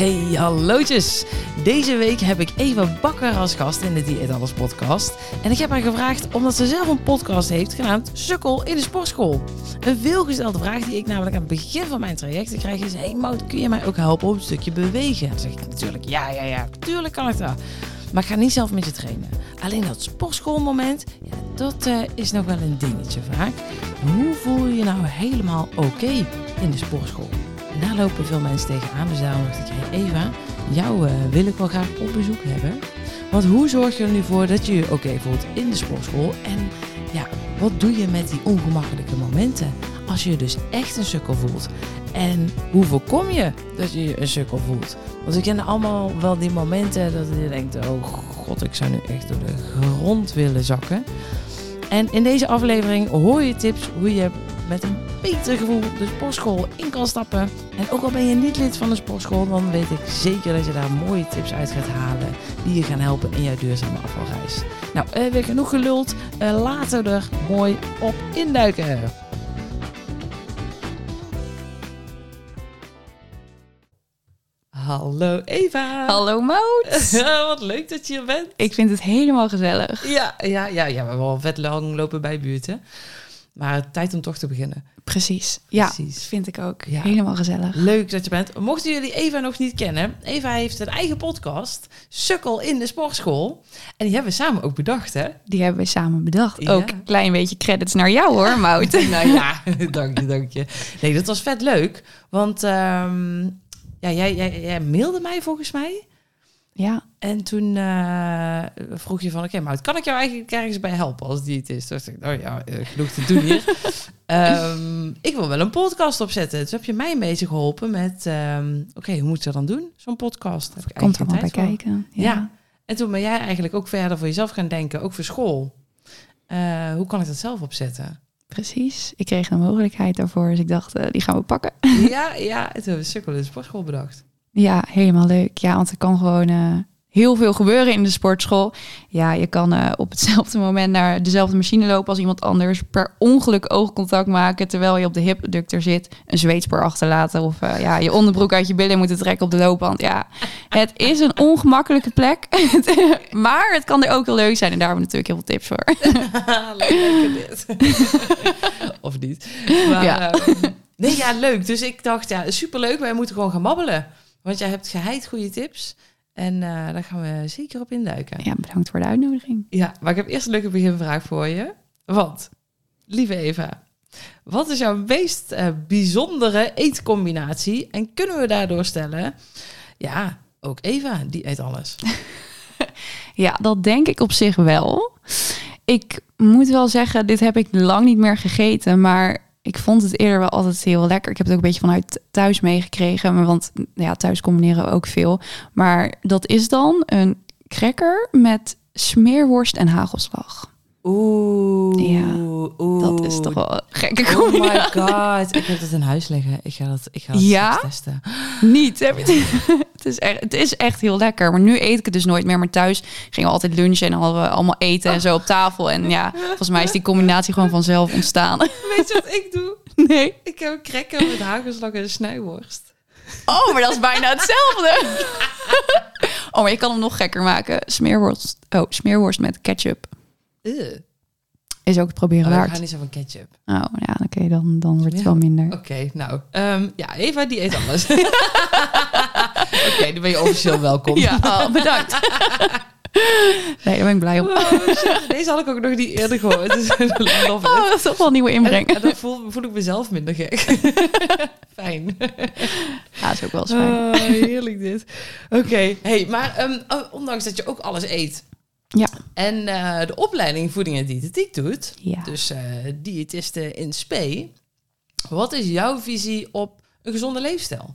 Hey, hallootjes! Deze week heb ik Eva Bakker als gast in de Dieet Alles podcast. En ik heb haar gevraagd omdat ze zelf een podcast heeft genaamd Sukkel in de sportschool. Een veelgestelde vraag die ik namelijk aan het begin van mijn traject krijg is... Hey Mout, kun je mij ook helpen op een stukje bewegen? Dan zeg ik natuurlijk, ja, ja, ja, natuurlijk kan ik dat. Maar ik ga niet zelf met je trainen. Alleen dat sportschoolmoment, ja, dat uh, is nog wel een dingetje vaak. Hoe voel je je nou helemaal oké in de sportschool? Daar lopen veel mensen tegenaan. Dus daarom dacht ik, Eva, jou uh, wil ik wel graag op bezoek hebben. Want hoe zorg je er nu voor dat je je oké voelt in de sportschool? En ja, wat doe je met die ongemakkelijke momenten? Als je dus echt een sukkel voelt. En hoe voorkom je dat je je een sukkel voelt? Want we kennen allemaal wel die momenten dat je denkt: oh god, ik zou nu echt door de grond willen zakken. En in deze aflevering hoor je tips hoe je met een beter gevoel de sportschool in kan stappen. En ook al ben je niet lid van de sportschool, dan weet ik zeker dat je daar mooie tips uit gaat halen die je gaan helpen in jouw duurzame afvalreis. Nou, weer genoeg geluld. Uh, laten we er mooi op induiken. Hallo Eva. Hallo Mout. Wat leuk dat je hier bent. Ik vind het helemaal gezellig. Ja, ja, ja, ja we hebben al vet lang lopen bij buurten. Maar tijd om toch te beginnen. Precies. Ja, Precies. vind ik ook. Ja. Helemaal gezellig. Leuk dat je bent. Mochten jullie Eva nog niet kennen, Eva heeft een eigen podcast, Sukkel in de Sportschool. En die hebben we samen ook bedacht, hè? Die hebben we samen bedacht. Ook een klein beetje credits naar jou hoor, Mout. nou ja, dank je, dank je. Nee, dat was vet leuk. Want um, ja, jij, jij, jij mailde mij volgens mij. Ja. En toen uh, vroeg je van, oké, okay, maar kan ik jou eigenlijk ergens bij helpen als diëtist? Toen dacht ik, oh ja, uh, genoeg te doen hier. um, ik wil wel een podcast opzetten. Dus heb je mij mee geholpen met, um, oké, okay, hoe moet je dat dan doen, zo'n podcast? Heb ik Komt er wel bij kijken. Ja. ja. En toen ben jij eigenlijk ook verder voor jezelf gaan denken, ook voor school. Uh, hoe kan ik dat zelf opzetten? Precies. Ik kreeg een mogelijkheid daarvoor, dus ik dacht, uh, die gaan we pakken. ja, ja. En toen hebben we Sukkel in de sportschool bedacht. Ja, helemaal leuk. Ja, want er kan gewoon uh, heel veel gebeuren in de sportschool. Ja, je kan uh, op hetzelfde moment naar dezelfde machine lopen als iemand anders. Per ongeluk oogcontact maken terwijl je op de hipductor zit. Een zweetspoor achterlaten of uh, ja, je onderbroek uit je billen moeten trekken op de loopband. Ja, het is een ongemakkelijke plek. maar het kan er ook heel leuk zijn en daar hebben we natuurlijk heel veel tips voor. Dit. of niet. Maar, ja. Um, nee, ja, leuk. Dus ik dacht, ja, superleuk. Wij moeten gewoon gaan babbelen. Want jij hebt geheid goede tips. En uh, daar gaan we zeker op induiken. Ja, bedankt voor de uitnodiging. Ja, maar ik heb eerst een leuke beginvraag voor je. Want, lieve Eva, wat is jouw meest uh, bijzondere eetcombinatie? En kunnen we daardoor stellen, ja, ook Eva, die eet alles. ja, dat denk ik op zich wel. Ik moet wel zeggen, dit heb ik lang niet meer gegeten, maar ik vond het eerder wel altijd heel lekker. Ik heb het ook een beetje vanuit thuis meegekregen. Maar want ja, thuis combineren we ook veel. Maar dat is dan een cracker met smeerworst en hagelslag. Oeh, ja, oeh. dat is toch wel een gekke Oh my god, ik heb dat in huis liggen. Ik ga dat, ik ga dat ja? testen. Niet, heb je het? het, is echt, het is echt heel lekker. Maar nu eet ik het dus nooit meer. Maar thuis gingen we altijd lunchen en hadden we allemaal eten en zo op tafel. En ja, volgens mij is die combinatie gewoon vanzelf ontstaan. Weet je wat ik doe? Nee. Ik heb een cracker met hagelslag en snijworst. Oh, maar dat is bijna hetzelfde. oh, maar je kan hem nog gekker maken. Smeerworst, oh, smeerworst met ketchup. Uh. Is ook het proberen oh, waard. Ik ga niet zo van ketchup. Oh ja, oké, okay, dan, dan wordt het ja. wel minder. Oké, okay, nou. Um, ja, Eva die eet alles. oké, okay, dan ben je officieel welkom. Ja, oh, bedankt. Nee, daar ben ik blij om. Oh, deze had ik ook nog niet eerder gehoord. Dus oh, dat is toch wel een nieuwe inbreng. En, en dan voel, voel, ik mezelf minder gek. Fijn. Ja, dat is ook wel eens fijn. Oh, heerlijk dit. Oké, okay. hey, maar um, ondanks dat je ook alles eet... Ja. En uh, de opleiding voeding en diëtetiek doet, ja. dus uh, diëtisten in spe. Wat is jouw visie op een gezonde leefstijl?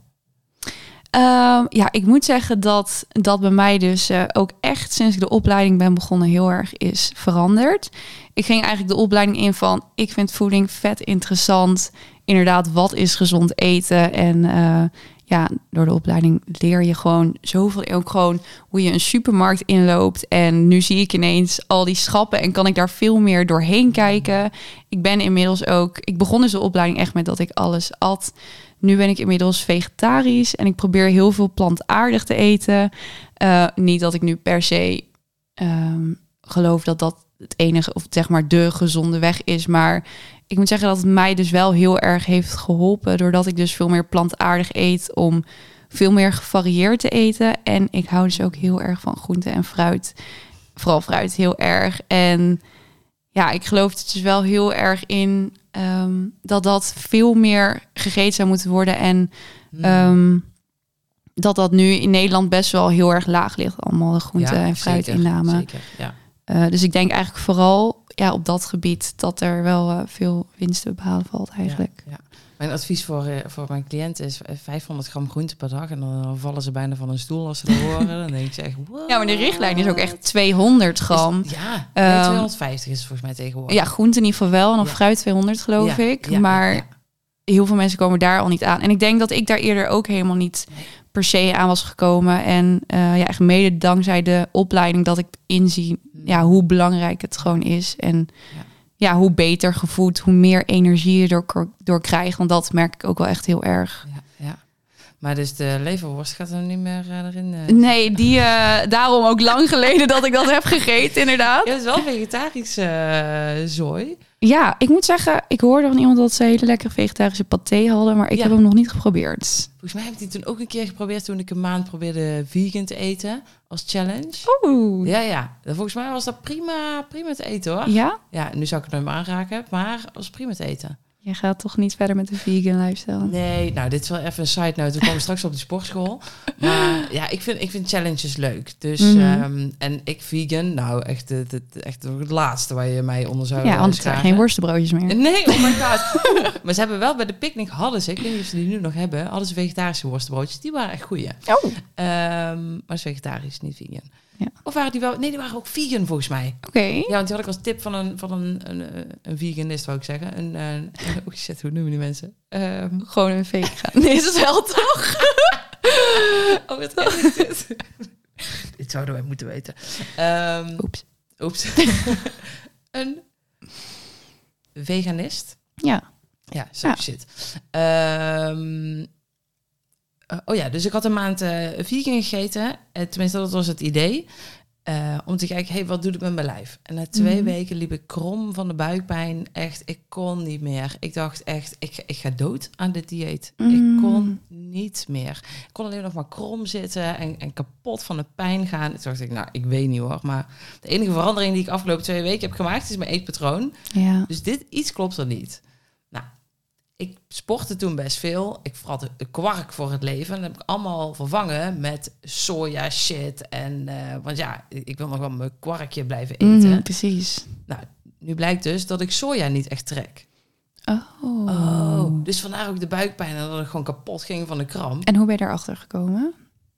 Uh, ja, ik moet zeggen dat dat bij mij dus uh, ook echt sinds ik de opleiding ben begonnen heel erg is veranderd. Ik ging eigenlijk de opleiding in van ik vind voeding vet interessant. Inderdaad, wat is gezond eten? En uh, ja, door de opleiding leer je gewoon zoveel. Ook gewoon hoe je een supermarkt inloopt. En nu zie ik ineens al die schappen en kan ik daar veel meer doorheen kijken. Ik ben inmiddels ook. Ik begon dus de opleiding echt met dat ik alles at. Nu ben ik inmiddels vegetarisch en ik probeer heel veel plantaardig te eten. Uh, niet dat ik nu per se um, geloof dat dat het enige of zeg maar de gezonde weg is, maar ik moet zeggen dat het mij dus wel heel erg heeft geholpen doordat ik dus veel meer plantaardig eet om veel meer gevarieerd te eten en ik hou dus ook heel erg van groente en fruit, vooral fruit heel erg en ja, ik geloof het dus wel heel erg in um, dat dat veel meer gegeten zou moeten worden. En um, dat dat nu in Nederland best wel heel erg laag ligt. Allemaal de groente- en fruitinname. Zeker, ja. Uh, dus ik denk eigenlijk vooral ja, op dat gebied dat er wel uh, veel winst te behalen valt eigenlijk. Ja, mijn advies voor, uh, voor mijn cliënten is 500 gram groente per dag. En dan vallen ze bijna van een stoel als ze dat horen. dan denk ik zeg, wow. Ja, maar de richtlijn is ook echt 200 gram. Is, ja, nee, 250 is volgens mij tegenwoordig. Ja, groente in ieder geval wel. En dan fruit 200 geloof ik. maar heel veel mensen komen daar al niet aan. En ik denk dat ik daar eerder ook helemaal niet per se aan was gekomen. En uh, ja, echt mede dankzij de opleiding dat ik inzie ja, hoe belangrijk het gewoon is. En ja, hoe beter gevoed, hoe meer energie je door, door krijgt. Want dat merk ik ook wel echt heel erg. Ja, ja. Maar dus de leverworst gaat er niet meer uh, erin? Uh... Nee, die, daarom ook lang geleden dat ik dat heb gegeten, inderdaad. Ja, het is wel vegetarische zooi. Ja, ik moet zeggen, ik hoorde van iemand dat ze hele lekkere vegetarische paté hadden, maar ik heb hem nog niet geprobeerd. Volgens mij heb ik die toen ook een keer geprobeerd toen ik een maand probeerde vegan te eten als challenge. Oeh. Ja, ja. Volgens mij was dat prima, prima te eten hoor. Ja? Ja, nu zou ik het nooit meer aanraken, maar was prima te eten. Je gaat toch niet verder met de vegan lifestyle? Nee, nou, dit is wel even een side note. We komen straks op de sportschool. Maar ja, ik vind, ik vind challenges leuk. Dus, mm -hmm. en ik vegan, nou, echt, het, het, echt het laatste waar je mij onder zou Ja, want er geen worstenbroodjes meer. Nee, oh my god. maar ze hebben wel bij de picknick, hadden ze, ik weet niet of ze die nu nog hebben, hadden ze vegetarische worstenbroodjes. Die waren echt goeie. Oh. Um, maar vegetarisch, niet vegan. Ja. Of waren die wel? Nee, die waren ook vegan volgens mij. Oké. Ja, want die had ik als tip van een, van een, een, een veganist, wou ik zeggen. Een, een, oh shit, hoe noemen die mensen? Um, Gewoon een vegan. Nee, is het wel toch? oh, wat is dit? dit zouden wij moeten weten. Um, oeps. Oeps. een veganist. Ja. Ja, zo ja. shit. Um, uh, oh ja, dus ik had een maand uh, vegan gegeten. Uh, tenminste, dat was het idee. om te kijken, hey, wat doet het met mijn lijf? En na twee mm. weken liep ik krom van de buikpijn. Echt, ik kon niet meer. Ik dacht echt, ik, ik ga dood aan dit dieet. Mm. Ik kon niet meer. Ik kon alleen nog maar krom zitten en, en kapot van de pijn gaan. Toen dacht ik, nou, ik weet niet hoor. Maar de enige verandering die ik afgelopen twee weken heb gemaakt, is mijn eetpatroon. Ja. Dus dit, iets klopt er niet ik sportte toen best veel. Ik vooral de, kwark voor het leven. En dat heb ik allemaal vervangen met soja shit. En uh, want ja, ik wil nog wel mijn kwarkje blijven eten. Mm, precies. Nou, nu blijkt dus dat ik soja niet echt trek. Oh. oh. Dus vandaar ook de buikpijn en dat ik gewoon kapot ging van de kramp. En hoe ben je daarachter gekomen?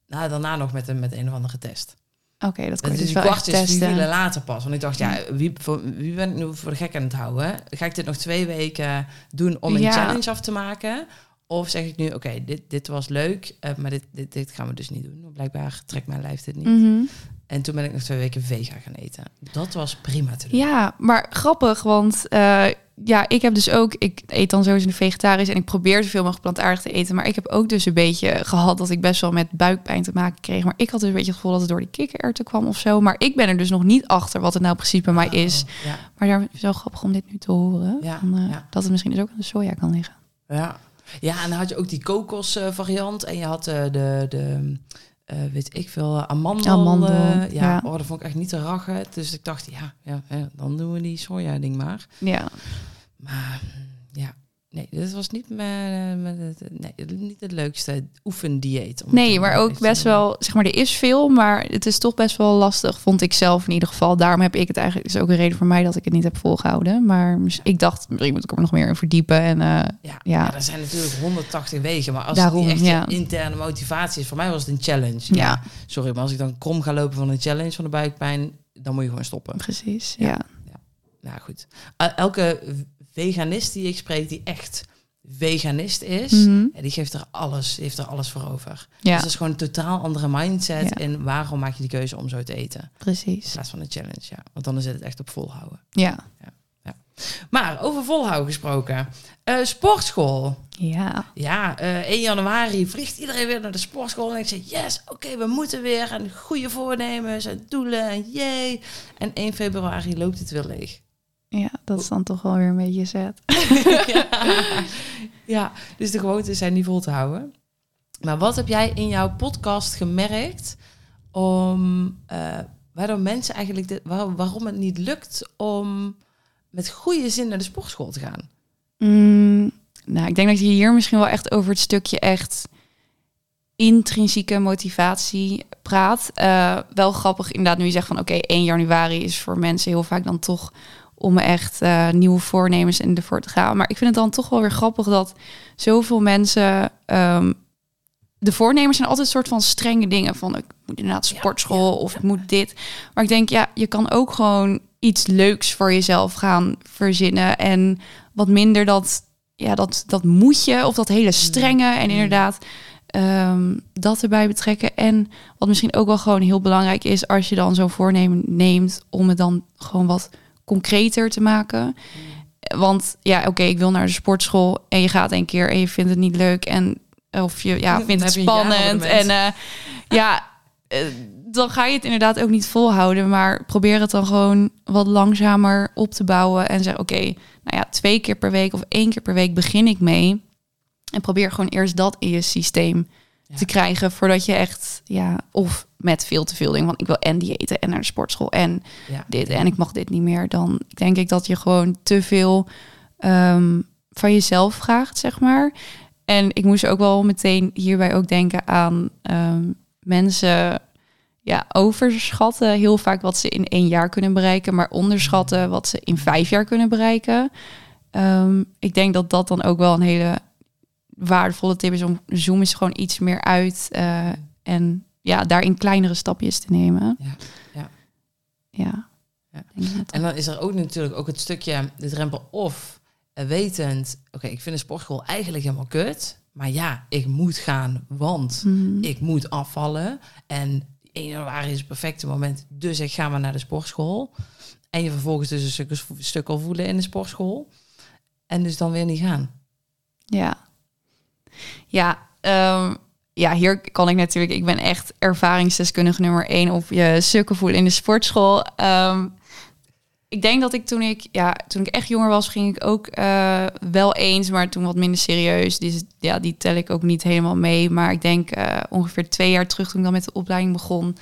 Nou, daarna nog met een, met een of andere test. Oké, dat kan dus, dus wel echt testen. vielen later pas. Want ik dacht, ja, wie, voor, wie ben ik nu voor de gek aan het houden? Ga ik dit nog twee weken doen om een ja. challenge af te maken? Of zeg ik nu, oké, dit, dit was leuk, uh, maar dit, dit, dit gaan we dus niet doen. Blijkbaar trekt mijn lijf dit niet. Mm -hmm. En toen ben ik nog twee weken vega gaan eten. Dat was prima te doen. Ja, maar grappig, want uh, ja, ik heb dus ook, ik eet dan sowieso vegetarisch en ik probeer zoveel mogelijk plantaardig te eten. Maar ik heb ook dus een beetje gehad dat ik best wel met buikpijn te maken kreeg. Maar ik had dus een beetje het gevoel dat het door die kikkererwten kwam of zo. Maar ik ben er dus nog niet achter wat het nou precies bij mij Oh, is. ja. Maar daar is wel grappig om dit nu te horen. Ja, van, uh, ja. Dat het misschien dus ook aan de soja kan liggen. Ja. ja, en dan had je ook die kokos uh, variant. En je had uh, de, de uh, weet ik veel, amandel. Amandel, ja, ja. Oh, dat vond ik echt niet te rachen. Dus ik dacht, ja, ja, dan doen we die soja ding maar. Ja. Maar ja, nee, dit was niet, mijn, mijn, nee, niet het leukste oefendieet. om Nee, maar ook best wel, zeg maar, er is veel, maar het is toch best wel lastig, vond ik zelf in ieder geval. Daarom heb ik het eigenlijk, is ook een reden voor mij dat ik het niet heb volgehouden. Maar ik dacht, misschien moet ik er nog meer in verdiepen. En eh, Ja, Ja. ja. er zijn natuurlijk 180 wegen, maar als Daarom, het echt ja. interne motivatie is, voor mij was het een challenge. Ja. Sorry, maar als ik dan krom ga lopen van een challenge van de buikpijn, dan moet je gewoon stoppen. precies, Ja. ja. Nou goed, El- elke veganist die ik spreek, die echt veganist is, Mhm. ja, die geeft er alles, heeft er alles voor over. Ja, Dus dat is gewoon een totaal andere mindset. Ja. En waarom maak je die keuze om zo te eten? In precies. plaats van een challenge, ja. Want dan is het echt op volhouden. Ja. Maar over volhouden gesproken. Eh, sportschool. Ja. Ja, eh 1 januari vliegt iedereen weer naar de sportschool. En ik zeg, yes, oké, we moeten weer. En goede voornemens en doelen en jee. En 1 februari loopt het weer leeg. Ja, dat is dan toch wel weer een beetje zet. ja. ja, dus de gewoontes zijn niet vol te houden. Maar wat heb jij in jouw podcast gemerkt om eh, waardoor mensen eigenlijk de, waar- waarom het niet lukt om met goede zin naar de sportschool te gaan? Mm, nou, ik denk dat je hier misschien wel echt over het stukje echt intrinsieke motivatie praat. Eh, wel grappig inderdaad nu je zegt van oké, 1 januari is voor mensen heel vaak dan toch om echt eh, nieuwe voornemens in ervoor te gaan. Maar ik vind het dan toch wel weer grappig dat zoveel mensen ehm, de voornemens zijn altijd een soort van strenge dingen van ik moet inderdaad sportschool ja, of ik moet dit. Maar ik denk ja, je kan ook gewoon iets leuks voor jezelf gaan verzinnen en wat minder dat ja dat dat moet je of dat hele strenge en Mm. inderdaad ehm, dat erbij betrekken en wat misschien ook wel gewoon heel belangrijk is als je dan zo'n voornemen neemt om het dan gewoon wat concreter te maken. Want ja, oké, ik wil naar de sportschool en je gaat een keer en je vindt het niet leuk en of je ja, vindt het spannend en eh, ja, eh, dan ga je het inderdaad ook niet volhouden, maar probeer het dan gewoon wat langzamer op te bouwen en zeg oké, nou ja, twee keer per week of één keer per week begin ik mee en probeer gewoon eerst dat in je systeem Ja. te krijgen voordat je echt ja of met veel te veel dingen, want ik wil en diëten en naar de sportschool en Ja. dit en ik mag dit niet meer, dan denk ik dat je gewoon te veel ehm, van jezelf vraagt, zeg maar. En ik moest ook wel meteen hierbij ook denken aan ehm, mensen ja, overschatten heel vaak wat ze in één jaar kunnen bereiken, maar onderschatten wat ze in vijf jaar kunnen bereiken. Ehm, ik denk dat dat dan ook wel een hele waardevolle tip is om zoom eens gewoon iets meer uit eh, en ja, daarin kleinere stapjes te nemen. Ja, ja. Ja. En dan is er ook natuurlijk ook het stukje de drempel of eh, wetend, oké, ik vind de sportschool eigenlijk helemaal kut, maar ja, ik moet gaan, want Mhm. ik moet afvallen en 1 januari is het perfecte moment, dus ik ga maar naar de sportschool. En je vervolgens dus een stuk, stuk al voelen in de sportschool en dus dan weer niet gaan. Ja. Ja, ehm, ja, hier kan ik natuurlijk... Ik ben echt ervaringsdeskundige nummer één op je sukken voelen in de sportschool. Ehm, ik denk dat ik toen ik, ja, toen ik echt jonger was, ging ik ook eh, wel eens, maar toen wat minder serieus. Dus ja, die tel ik ook niet helemaal mee. Maar ik denk eh, ongeveer twee jaar terug, toen ik dan met de opleiding begon,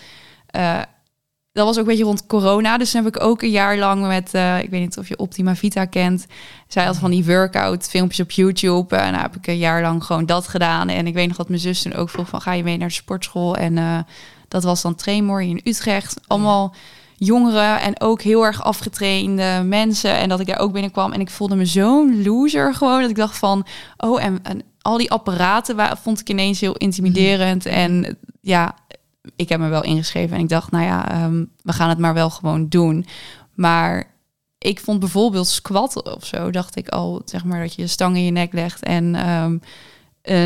eh, dat was ook een beetje rond corona. Dus heb ik ook een jaar lang met, eh, ik weet niet of je Optima Vita kent. Zij had van die workout filmpjes op YouTube. En nou heb ik een jaar lang gewoon dat gedaan. En ik weet nog dat mijn zus toen ook vroeg van, ga je mee naar de sportschool? En eh, dat was dan Tremor in Utrecht. Allemaal jongeren en ook heel erg afgetrainde mensen. En dat ik daar ook binnenkwam en ik voelde me zo'n loser gewoon. Dat ik dacht van, oh, en, en al die apparaten wa- vond ik ineens heel intimiderend. En ja, ik heb me wel ingeschreven en ik dacht, nou ja, ehm, we gaan het maar wel gewoon doen. Maar ik vond bijvoorbeeld squatten of zo, dacht ik al, zeg maar, dat je je stang in je nek legt en eh,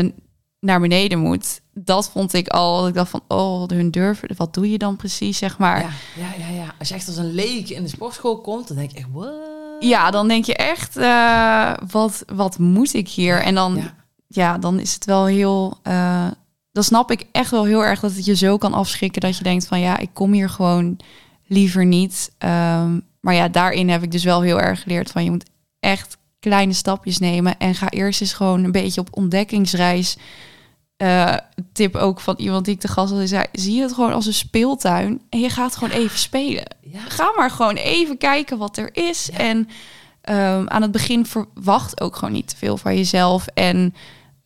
naar beneden moet. Dat vond ik al, dat ik dacht van, oh, hun durven, wat doe je dan precies, zeg maar. Ja, ja, ja, ja. Als je echt als een leek in de sportschool komt, dan denk ik echt, what? Ja, dan denk je echt, eh, wat, wat moet ik hier? En dan, ja. Ja. dan is het wel heel... eh, dan snap ik echt wel heel erg dat het je zo kan afschrikken... dat je denkt van, ja, ik kom hier gewoon liever niet. Ehm, maar ja, daarin heb ik dus wel heel erg geleerd van... je moet echt kleine stapjes nemen... en ga eerst eens gewoon een beetje op ontdekkingsreis... Eh, tip ook van iemand die ik te gast had, zei: zie je het gewoon als een speeltuin en je gaat gewoon even spelen Ja. ga maar gewoon even kijken wat er is. Ja. En ehm, aan het begin verwacht ook gewoon niet te veel van jezelf. En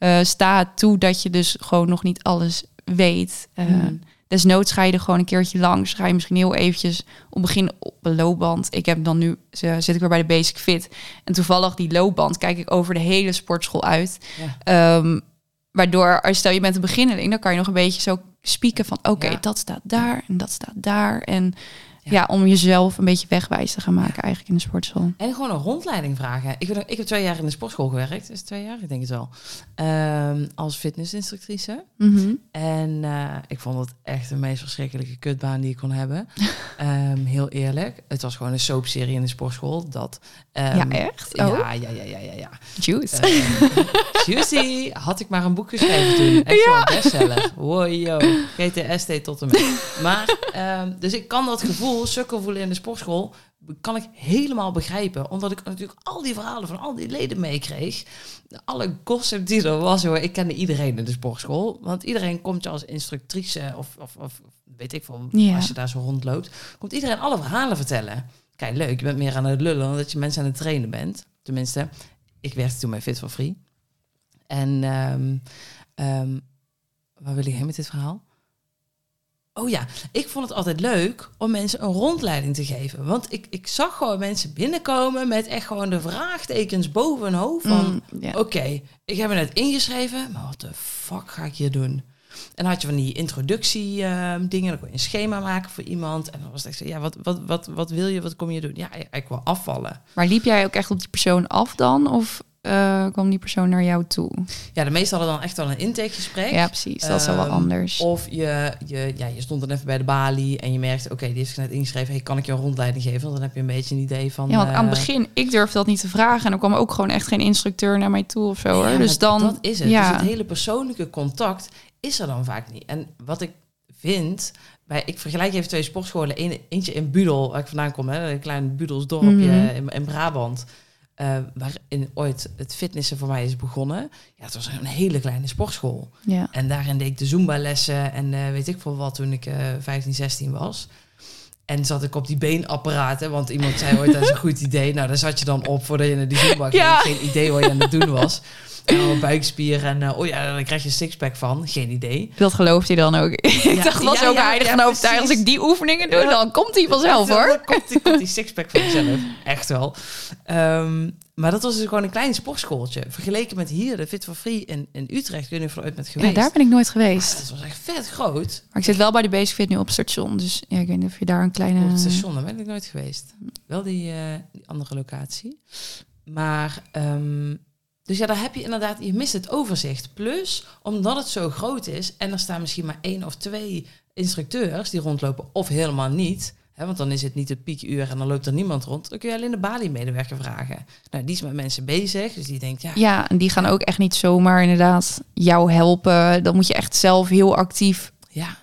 eh, sta het toe dat je dus gewoon nog niet alles weet. Eh, Mhm. Desnoods ga je er gewoon een keertje langs. Ga je misschien heel eventjes op begin op een loopband. Ik heb dan nu, ze- zit ik weer bij de Basic Fit. En toevallig die loopband kijk ik over de hele sportschool uit. Ja. Ehm, waardoor, als stel je bent een beginneling, dan kan je nog een beetje zo spieken van... oké, Ja. dat staat daar en dat staat daar. En Ja. om jezelf een beetje wegwijs te gaan maken eigenlijk in de sportschool. En gewoon een rondleiding vragen. Ik, ben, ik heb twee jaar in de sportschool gewerkt. Is het twee jaar? Ik denk het wel. Ehm, als fitnessinstructrice. Mhm. En eh, ik vond het echt de meest verschrikkelijke kutbaan die ik kon hebben. Ehm, heel eerlijk. Het was gewoon een soapserie in de sportschool. Dat, ehm, ja, echt? Oh, Ja, ja, ja, ja, ja. ja. juice. Juicy. Had ik maar een boek geschreven toen. Echt Ja. bestseller. Wow, yo. Tot en met. Maar, dus ik kan dat gevoel, sukkel voelen in de sportschool, kan ik helemaal begrijpen. Omdat ik natuurlijk al die verhalen van al die leden meekreeg. Alle gossip die er was, hoor. Ik kende iedereen in de sportschool. Want iedereen komt je als instructrice of, of, of weet ik veel, Ja. als je daar zo rondloopt. Komt iedereen alle verhalen vertellen. Kijk, leuk. Je bent meer aan het lullen dan dat je mensen aan het trainen bent. Tenminste, ik werkte toen bij Fit for Free. En ehm, waar wil ik heen met dit verhaal? Oh ja, ik vond het altijd leuk om mensen een rondleiding te geven. Want ik, ik zag gewoon mensen binnenkomen met echt gewoon de vraagtekens boven hun hoofd. Van, Mm, oké, ik heb me net ingeschreven, maar wat de fuck ga ik hier doen? En dan had je van die introductie ehm, dingen, dan kon je een schema maken voor iemand. En dan was het echt zo, ja, wat, wat, wat, wat wil je, wat kom je doen? Ja, ik, ik wil afvallen. Maar liep jij ook echt op die persoon af dan? Of eh, kwam die persoon naar jou toe? Ja, de meesten hadden dan echt wel een intakegesprek. Ja, precies. Dat is wel wat Ehm, anders. Of je, je, ja, je stond dan even bij de balie en je merkte, oké, die zich net ingeschreven. Hey, kan ik je een rondleiding geven? Want dan heb je een beetje een idee van... Ja, want aan het eh, begin, ik durfde dat niet te vragen. En er kwam ook gewoon echt geen instructeur naar mij toe of zo. ja, hoor. Dus dan, Dat is het. Ja, Dus het hele persoonlijke contact is er dan vaak niet. En wat ik vind... Bij, ik vergelijk even twee sportscholen. Eén, eentje in Budel, waar ik vandaan kom. Hè, een klein Budelsdorpje Mhm. in, in Brabant. Eh, waarin ooit het fitnessen voor mij is begonnen. Ja, het was een hele kleine sportschool. ja. En daarin deed ik de Zumba-lessen en eh, weet ik veel wat toen ik eh 15, 16 was. En zat ik op die beenapparaten, want iemand zei ooit dat is een goed idee. Nou, daar zat je dan op voordat je naar die Zumba ging. Ja. Geen idee wat je aan het doen was. En dan buikspieren en eh, oh ja, dan krijg je een sixpack van. Geen idee. Dat gelooft hij dan ook. ik dacht, was ja, ook ja, heilig ja, en overtuigd. Als ik die oefeningen doe, dan komt hij vanzelf hoor. Dan komt die, komt die sixpack van jezelf. Echt wel. Ehm, maar dat was dus gewoon een klein sportschooltje. Vergeleken met hier, de Fit for Free in, in Utrecht. Of je er ooit met Ja, geweest. daar ben ik nooit geweest. Dat was echt vet groot. Maar ik zit wel bij de Basic Fit nu op station. Dus ja, ik weet niet of je daar een kleine... Op het station, daar ben ik nooit geweest. Wel die, eh, die andere locatie. Maar, ehm, dus ja, daar heb je inderdaad, je mist het overzicht. Plus, omdat het zo groot is en er staan misschien maar één of twee instructeurs die rondlopen, of helemaal niet. Hè, want dan is het niet het piekuur en dan loopt er niemand rond. Dan kun je alleen de balie-medewerker vragen. Nou, die is met mensen bezig, dus die denkt, ja, Ja, en die gaan ook echt niet zomaar inderdaad jou helpen. Dan moet je echt zelf heel actief ja, ja,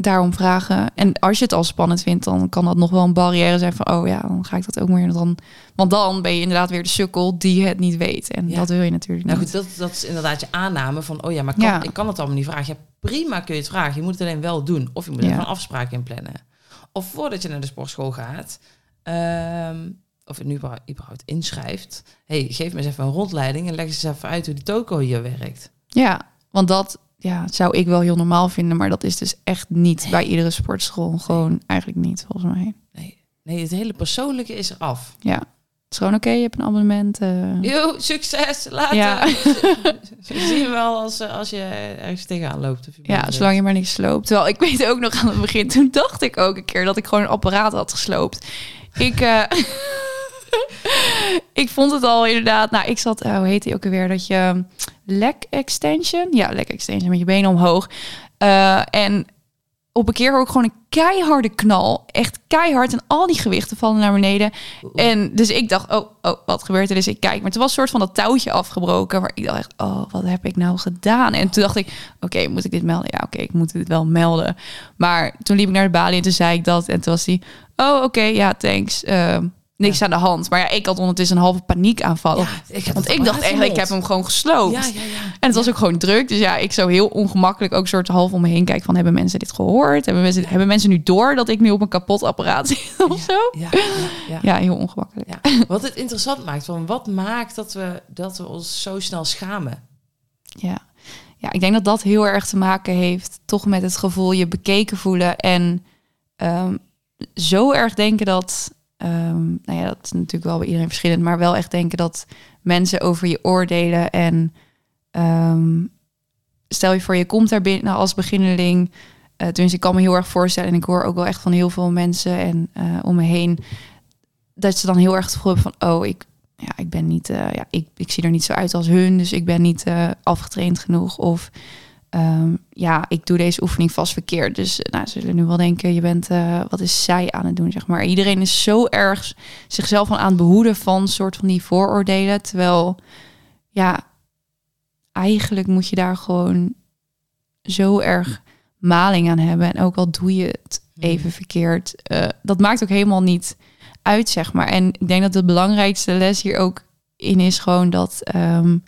daarom vragen. En als je het al spannend vindt, dan kan dat nog wel een barrière zijn van... oh ja, dan ga ik dat ook meer dan... Want dan ben je inderdaad weer de sukkel die het niet weet. En Ja. dat wil je natuurlijk Nou niet. goed, dat, dat is inderdaad je aanname van, oh ja, maar kan, Ja. ik kan het allemaal niet vragen. Ja, prima kun je het vragen. Je moet het alleen wel doen. Of je moet even een afspraak inplannen. Of voordat je naar de sportschool gaat, ehm, of je nu überhaupt- inschrijft. hey, geef me eens even een rondleiding en leg eens even uit hoe die toko hier werkt. Ja, want dat ja, zou ik wel heel normaal vinden. Maar dat is dus echt niet bij iedere sportschool. Gewoon eigenlijk niet, volgens mij. Nee, nee, het hele persoonlijke is eraf. Ja, het is gewoon oké. je hebt een abonnement. eh. Yo, succes, later. Ja. Zie je wel als, eh, als je ergens tegenaan loopt. Of je Ja, bent- zolang je maar niks sloopt. Terwijl ik weet ook nog aan het begin, toen dacht ik ook een keer dat ik gewoon een apparaat had gesloopt. Ik, eh, ik vond het al inderdaad, nou ik zat, eh, hoe heet die ook alweer, dat je leg extension, ja leg extension met je benen omhoog. Eh, en op een keer hoor ik gewoon een keiharde knal, echt keihard en al die gewichten vallen naar beneden. En dus ik dacht, oh, oh, wat gebeurt er? Dus ik kijk, maar het was een soort van dat touwtje afgebroken. Maar ik dacht echt, oh, wat heb ik nou gedaan? En toen dacht ik, oké, moet ik dit melden? Ja, oké, ik moet dit wel melden. Maar toen liep ik naar de balie en toen zei ik dat. En toen was hij, oh, oké, ja, thanks. Ehm, niks aan de hand. Maar ja, ik had ondertussen een halve paniekaanval. Ja, ik Want ik dacht eigenlijk, ik heb hem gewoon gesloopt. Ja, ja, ja. En het was ook gewoon druk. Dus ja, ik zo heel ongemakkelijk ook soort half om me heen kijken van... hebben mensen dit gehoord? Hebben mensen, hebben mensen nu door dat ik nu op een kapot apparaat zit of zo? Ja, ja, ja. Ja, heel ongemakkelijk. Ja, wat het interessant maakt, van wat maakt dat we, dat we ons zo snel schamen? Ja. ja, ik denk dat dat heel erg te maken heeft... toch met het gevoel je bekeken voelen... en ehm, zo erg denken dat... ehm, nou ja, dat is natuurlijk wel bij iedereen verschillend... maar wel echt denken dat mensen over je oordelen... en ehm, stel je voor, je komt daar binnen als beginneling... tenminste, ik kan me heel erg voorstellen... en ik hoor ook wel echt van heel veel mensen en eh, om me heen... dat ze dan heel erg het gevoel hebben van... oh, ik, ja, ik ben niet... eh, ja, ik, ik zie er niet zo uit als hun, dus ik ben niet afgetraind genoeg. Of ehm, ja, ik doe deze oefening vast verkeerd. Dus nou, ze zullen nu wel denken, je bent... eh, wat is zij aan het doen, zeg maar. Iedereen is zo erg zichzelf aan het behoeden van... soort van die vooroordelen, terwijl... ja, eigenlijk moet je daar gewoon zo erg maling aan hebben. En ook al doe je het even verkeerd, eh, dat maakt ook helemaal niet uit, zeg maar. En ik denk dat de belangrijkste les hier ook in is gewoon dat ehm,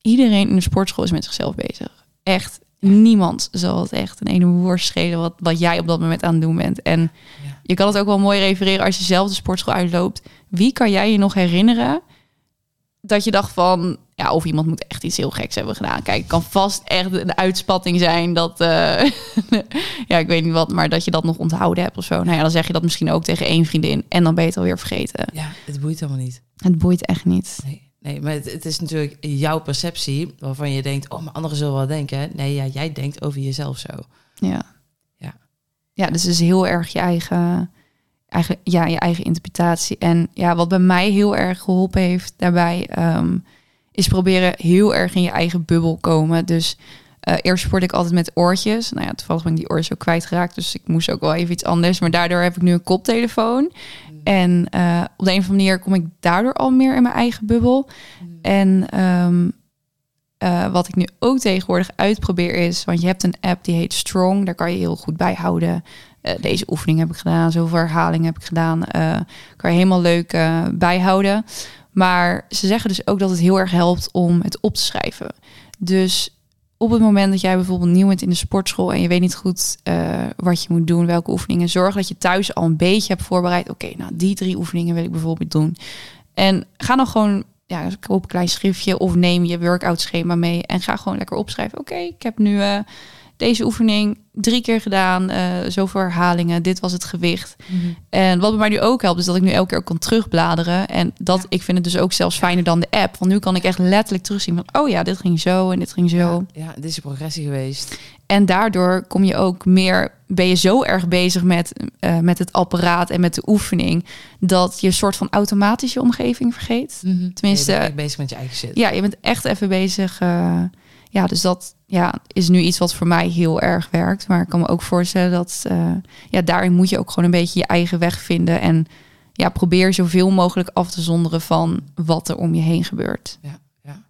iedereen in de sportschool is met zichzelf bezig. Echt, niemand zal het echt een ene worst schelen wat, wat jij op dat moment aan het doen bent. En Ja. je kan het ook wel mooi refereren als je zelf de sportschool uitloopt. Wie kan jij je nog herinneren dat je dacht van, ja, of iemand moet echt iets heel geks hebben gedaan. Kijk, het kan vast echt een uitspatting zijn dat, eh, ja, ik weet niet wat, maar dat je dat nog onthouden hebt of zo. Nou ja, dan zeg je dat misschien ook tegen één vriendin en dan ben je het alweer vergeten. Ja, het boeit helemaal niet. Het boeit echt niet. Nee, nee maar het, het is natuurlijk jouw perceptie waarvan je denkt, oh, maar anderen zullen wel denken. Nee, ja, jij denkt over jezelf zo. Ja. Ja. Ja, dus het is heel erg je eigen, eigen, ja, je eigen interpretatie. En ja, wat bij mij heel erg geholpen heeft daarbij, ehm, is proberen heel erg in je eigen bubbel komen. Dus eh, eerst sport ik altijd met oortjes. Nou ja, toevallig ben ik die oortjes ook kwijtgeraakt, dus ik moest ook wel even iets anders. Maar daardoor heb ik nu een koptelefoon. En eh, op de een of andere manier kom ik daardoor al meer in mijn eigen bubbel. En ehm, eh, wat ik nu ook tegenwoordig uitprobeer is, want je hebt een app die heet Strong, daar kan je heel goed bij houden. Eh, deze oefening heb ik gedaan, zoveel herhalingen heb ik gedaan. kan je helemaal leuk bijhouden. Maar ze zeggen dus ook dat het heel erg helpt om het op te schrijven. Dus op het moment dat jij bijvoorbeeld nieuw bent in de sportschool en je weet niet goed eh, wat je moet doen, welke oefeningen, zorg dat je thuis al een beetje hebt voorbereid. Oké, nou die drie oefeningen wil ik bijvoorbeeld doen. En ga dan gewoon, ja, koop een klein schriftje of neem je workout schema mee en ga gewoon lekker opschrijven. Oké, ik heb nu eh, deze oefening drie keer gedaan, eh, zoveel herhalingen, dit was het gewicht. En wat bij mij nu ook helpt, is dat ik nu elke keer ook kan terugbladeren. En dat Ja. ik vind het dus ook zelfs fijner dan de app. Want nu kan ik echt letterlijk terugzien van, oh ja, dit ging zo en dit ging zo. Ja, dit is je progressie geweest. En daardoor kom je ook meer, ben je zo erg bezig met, eh, met het apparaat en met de oefening, dat je een soort van automatisch je omgeving vergeet. Tenminste- je bent bezig met je eigen shit. Ja, je bent echt even bezig. eh, ja, dus dat ja, is nu iets wat voor mij heel erg werkt. Maar ik kan me ook voorstellen dat eh, ja, daarin moet je ook gewoon een beetje je eigen weg vinden. En ja, probeer zoveel mogelijk af te zonderen van wat er om je heen gebeurt. Ja, ja.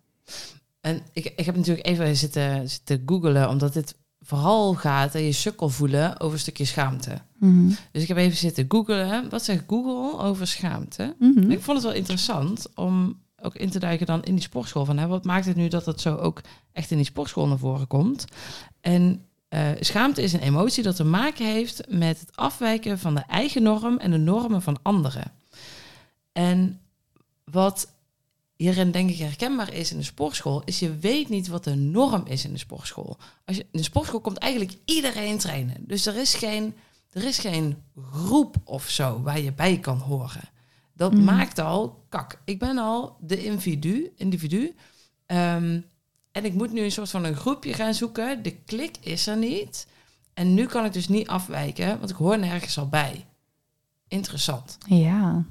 En ik, ik heb natuurlijk even zitten, zitten googelen, omdat dit vooral gaat en je sukkel voelen over een stukje schaamte. Mhm. Dus ik heb even zitten googelen. Wat zegt Google over schaamte? Mhm. Ik vond het wel interessant om ook in te duiken dan in die sportschool. Van, hè, wat maakt het nu dat het zo ook echt in die sportschool naar voren komt? En eh, schaamte is een emotie dat te maken heeft met het afwijken van de eigen norm en de normen van anderen. En wat hierin denk ik herkenbaar is in de sportschool, is je weet niet wat de norm is in de sportschool. Als je, in de sportschool komt eigenlijk iedereen trainen. Dus er is geen, er is geen groep of zo waar je bij kan horen. Dat Mhm. maakt al, kak, ik ben al de individu, individu ehm, en ik moet nu een soort van een groepje gaan zoeken. De klik is er niet. En nu kan ik dus niet afwijken, want ik hoor nergens al bij. Interessant Ja.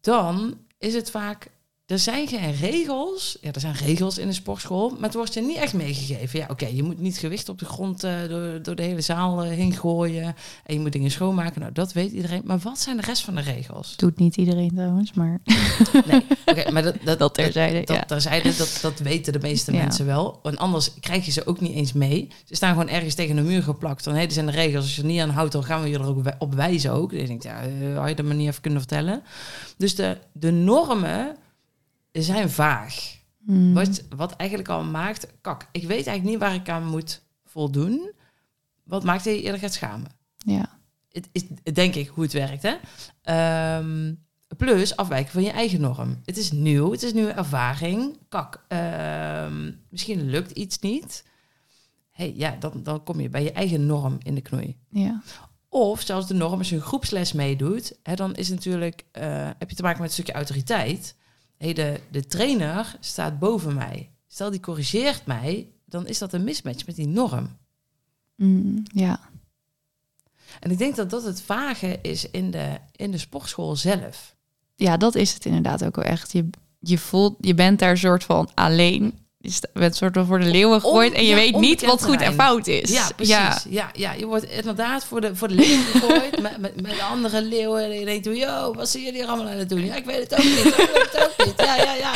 dan is het vaak. Er zijn geen regels. Ja, er zijn regels in de sportschool, maar het wordt je niet echt meegegeven. Ja, oké, je moet niet gewicht op de grond eh, door, door de hele zaal eh, heen gooien. En je moet dingen schoonmaken. Nou, dat weet iedereen. Maar wat zijn de rest van de regels? Doet niet iedereen trouwens, maar Nee, oké, maar dat, dat, dat terzijde. dat, ja. terzijde, dat, dat weten de meeste Ja. mensen wel. En anders krijg je ze ook niet eens mee. Ze staan gewoon ergens tegen een muur geplakt. Van, hé, dit zijn de regels. Als je er niet aan houdt, dan gaan we je er ook op wijzen ook. Dus ik denk, ja, eh, had je dat maar niet even kunnen vertellen. Dus de, de normen zijn vaag. Mhm. Wat, wat eigenlijk al maakt, kak, ik weet eigenlijk niet waar ik aan moet voldoen. Wat maakt dat je eerder gaat schamen? Ja. Het is, denk ik, hoe het werkt, hè? Ehm, plus afwijken van je eigen norm. Het is nieuw, het is nieuwe ervaring. Kak, ehm, misschien lukt iets niet. hey, ja, dan, dan kom je bij je eigen norm in de knoei. Ja. Of zelfs de norm, als je een groepsles meedoet, hè, dan is natuurlijk, eh, heb je te maken met een stukje autoriteit. Hey, de, de trainer staat boven mij. Stel, die corrigeert mij, dan is dat een mismatch met die norm. Mm, ja. En ik denk dat dat het vage is in de, in de sportschool zelf. ja, dat is het inderdaad ook wel echt. Je, je voelt, je bent daar soort van alleen. Je bent soort van voor de leeuwen gegooid en je ja, weet niet wat goed en fout is. Ja, precies. Ja. Ja, je wordt inderdaad voor de, voor de leeuwen gegooid met, met, met andere leeuwen. En je denkt, yo, wat zijn jullie hier allemaal aan het doen? Ja, ik weet het ook niet. Ik weet het ook niet. Ja, ja, ja.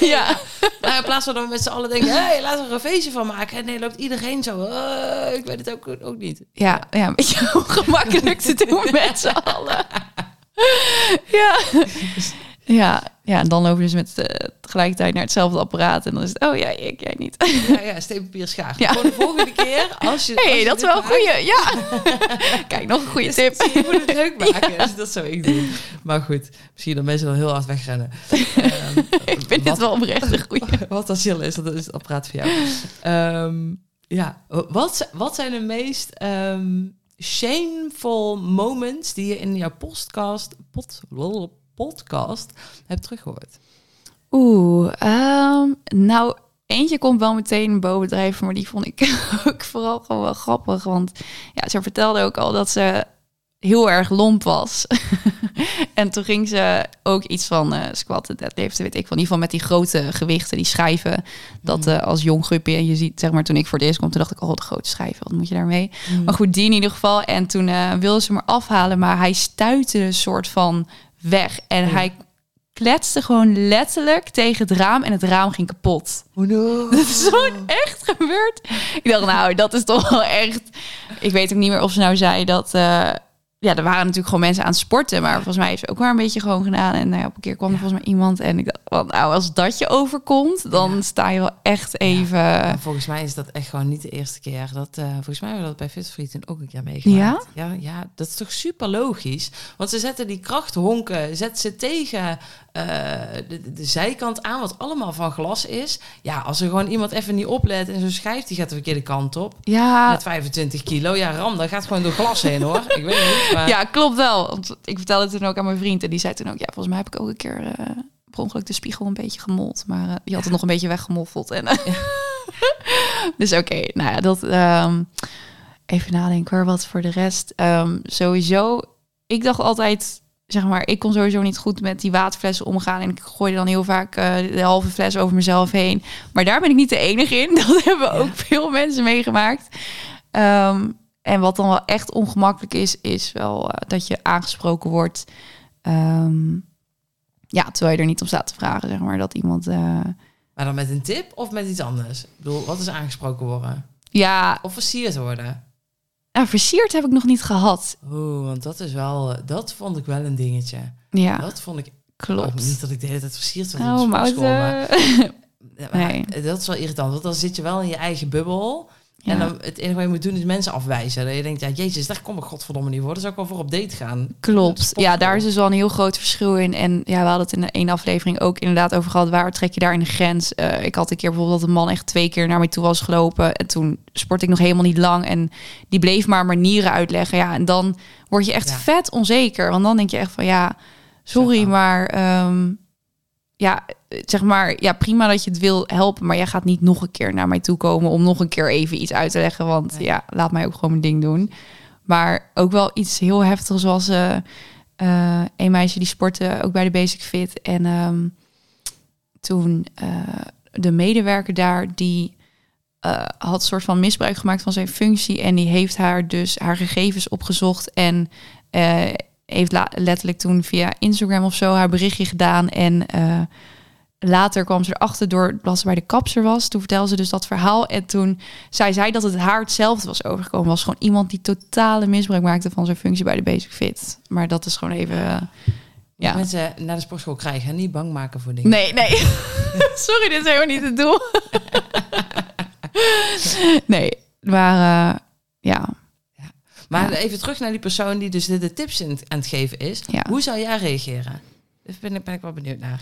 ja. Nou, in plaats van dat we met z'n allen denken, hé, hey, laten we er een feestje van maken. En nee, loopt iedereen zo. "Eh, ik weet het ook, ook niet. Ja, ja, een beetje ongemakkelijk te doen met z'n allen. Ja. Ja, ja, en dan lopen dus met tegelijkertijd naar hetzelfde apparaat. En dan is het, oh ja, ik, jij niet. Ja, ja, schaar. Ja. Voor de volgende keer, als je... Als hey, je dat is wel een goeie. Ja. Kijk, nog een goede tip. Je moet het leuk maken. Dus dat zou ik doen. Maar goed, misschien dat mensen dan heel hard wegrennen. Ehm, Ik vind dit wel oprecht een goeie. Wat als Jill is, dat is het apparaat voor jou. Ehm, ja, wat, wat zijn de meest ehm, shameful moments die je in jouw podcast, pod, podcast hebt teruggehoord? Oeh, ehm, nou, eentje komt wel meteen bovendrijven, maar die vond ik ook vooral gewoon wel grappig. Want ja, ze vertelde ook al dat ze heel erg lomp was. en toen ging ze ook iets van eh squatten, deadliften, weet ik van. In ieder geval met die grote gewichten, die schijven. Dat eh, als en je ziet, zeg maar, toen ik voor het eerst kwam, toen dacht ik, oh, de grote schijven, wat moet je daarmee? Maar goed, die in ieder geval. En toen eh, wilde ze me afhalen, maar hij stuitte een soort van weg. En Oh. hij kletste gewoon letterlijk tegen het raam en het raam ging kapot. Oh no. Dat is gewoon echt gebeurd. Ik dacht, nou, dat is toch wel echt... Ik weet ook niet meer of ze nou zei dat... eh, ja, er waren natuurlijk gewoon mensen aan het sporten, maar volgens mij heeft ze ook maar een beetje gewoon gedaan. En nou op een keer kwam er volgens mij iemand en ik dacht, want nou, als dat je overkomt, dan Ja. sta je wel echt even. En volgens mij is dat echt gewoon niet de eerste keer. Dat, eh, volgens mij hebben we dat bij Fitfried toen ook een keer meegemaakt. Ja? ja? Dat is toch super logisch. Want ze zetten die krachthonken, zetten ze tegen de, de, de zijkant aan, wat allemaal van glas is. Ja, als er gewoon iemand even niet oplet en zo'n schijf die gaat de verkeerde kant op. Ja, Met 25 kilo. Ja, ram, dat gaat gewoon door glas heen hoor. Ik weet niet. Maar... Ja, klopt wel. Want ik vertelde het toen ook aan mijn vriend. En die zei toen ook, ja, volgens mij heb ik ook een keer eh per ongeluk de spiegel een beetje gemold. Maar eh, die had het nog een beetje weggemoffeld. En, eh, dus oké, nou ja, dat... ehm, even nadenken hoor, wat voor de rest. Ehm, sowieso, ik dacht altijd... Zeg maar, ik kon sowieso niet goed met die waterflessen omgaan. En ik gooide dan heel vaak eh, de halve fles over mezelf heen. Maar daar ben ik niet de enige in. Dat hebben Ja. ook veel mensen meegemaakt. Ehm, en wat dan wel echt ongemakkelijk is, is wel eh, dat je aangesproken wordt. ehm, ja, terwijl je er niet om staat te vragen, zeg maar. Dat iemand. eh, Maar dan met een tip of met iets anders? Ik bedoel, wat is aangesproken worden? ja, Of versierd worden? Nou, versierd heb ik nog niet gehad. Oeh, want dat is wel, eh, dat vond ik wel een dingetje. Ja, Dat vond ik klopt. Niet dat ik de hele tijd versierd was Oh, maar, eh, maar dat is wel irritant. Want dan zit je wel in je eigen bubbel. Ja. En dan, het enige wat je moet doen is mensen afwijzen. Dat je denkt, ja, jezus, daar kom ik godverdomme niet voor. Zou ik wel voor op date gaan. Klopt. Ja, daar is dus wel een heel groot verschil in. En ja, we hadden het in de één aflevering ook inderdaad over gehad. Waar trek je daar in de grens? Eh, ik had een keer bijvoorbeeld dat een man echt twee keer naar mij toe was gelopen. En toen sportte ik nog helemaal niet lang. En die bleef maar manieren uitleggen. Ja, en dan word je echt Ja. vet onzeker. Want dan denk je echt van ja, sorry, maar ehm, ja, zeg maar, ja, prima dat je het wil helpen. Maar jij gaat niet nog een keer naar mij toe komen om nog een keer even iets uit te leggen. Want ja, laat mij ook gewoon mijn ding doen. Maar ook wel iets heel heftigs zoals eh eh, een meisje die sportte ook bij de Basic Fit. En ehm, toen eh, de medewerker daar, die had een soort van misbruik gemaakt van zijn functie. En die heeft haar dus haar gegevens opgezocht. En heeft letterlijk toen via Instagram of zo haar berichtje gedaan. En later kwam ze erachter door dat ze bij de kapser was. Toen vertelde ze dus dat verhaal. En toen zei zij dat het haar hetzelfde was overgekomen. Was gewoon iemand die totale misbruik maakte van zijn functie bij de Basic Fit. Maar dat is gewoon even. Ja. Mensen naar de sportschool krijgen en niet bang maken voor dingen. Nee, nee. Sorry, dit is helemaal niet het doel. nee, maar eh, ja. Maar Ja. even terug naar die persoon die dus de, de tips in, aan het geven is. Ja. Hoe zou jij reageren? Daar ben ik, ben ik wel benieuwd naar.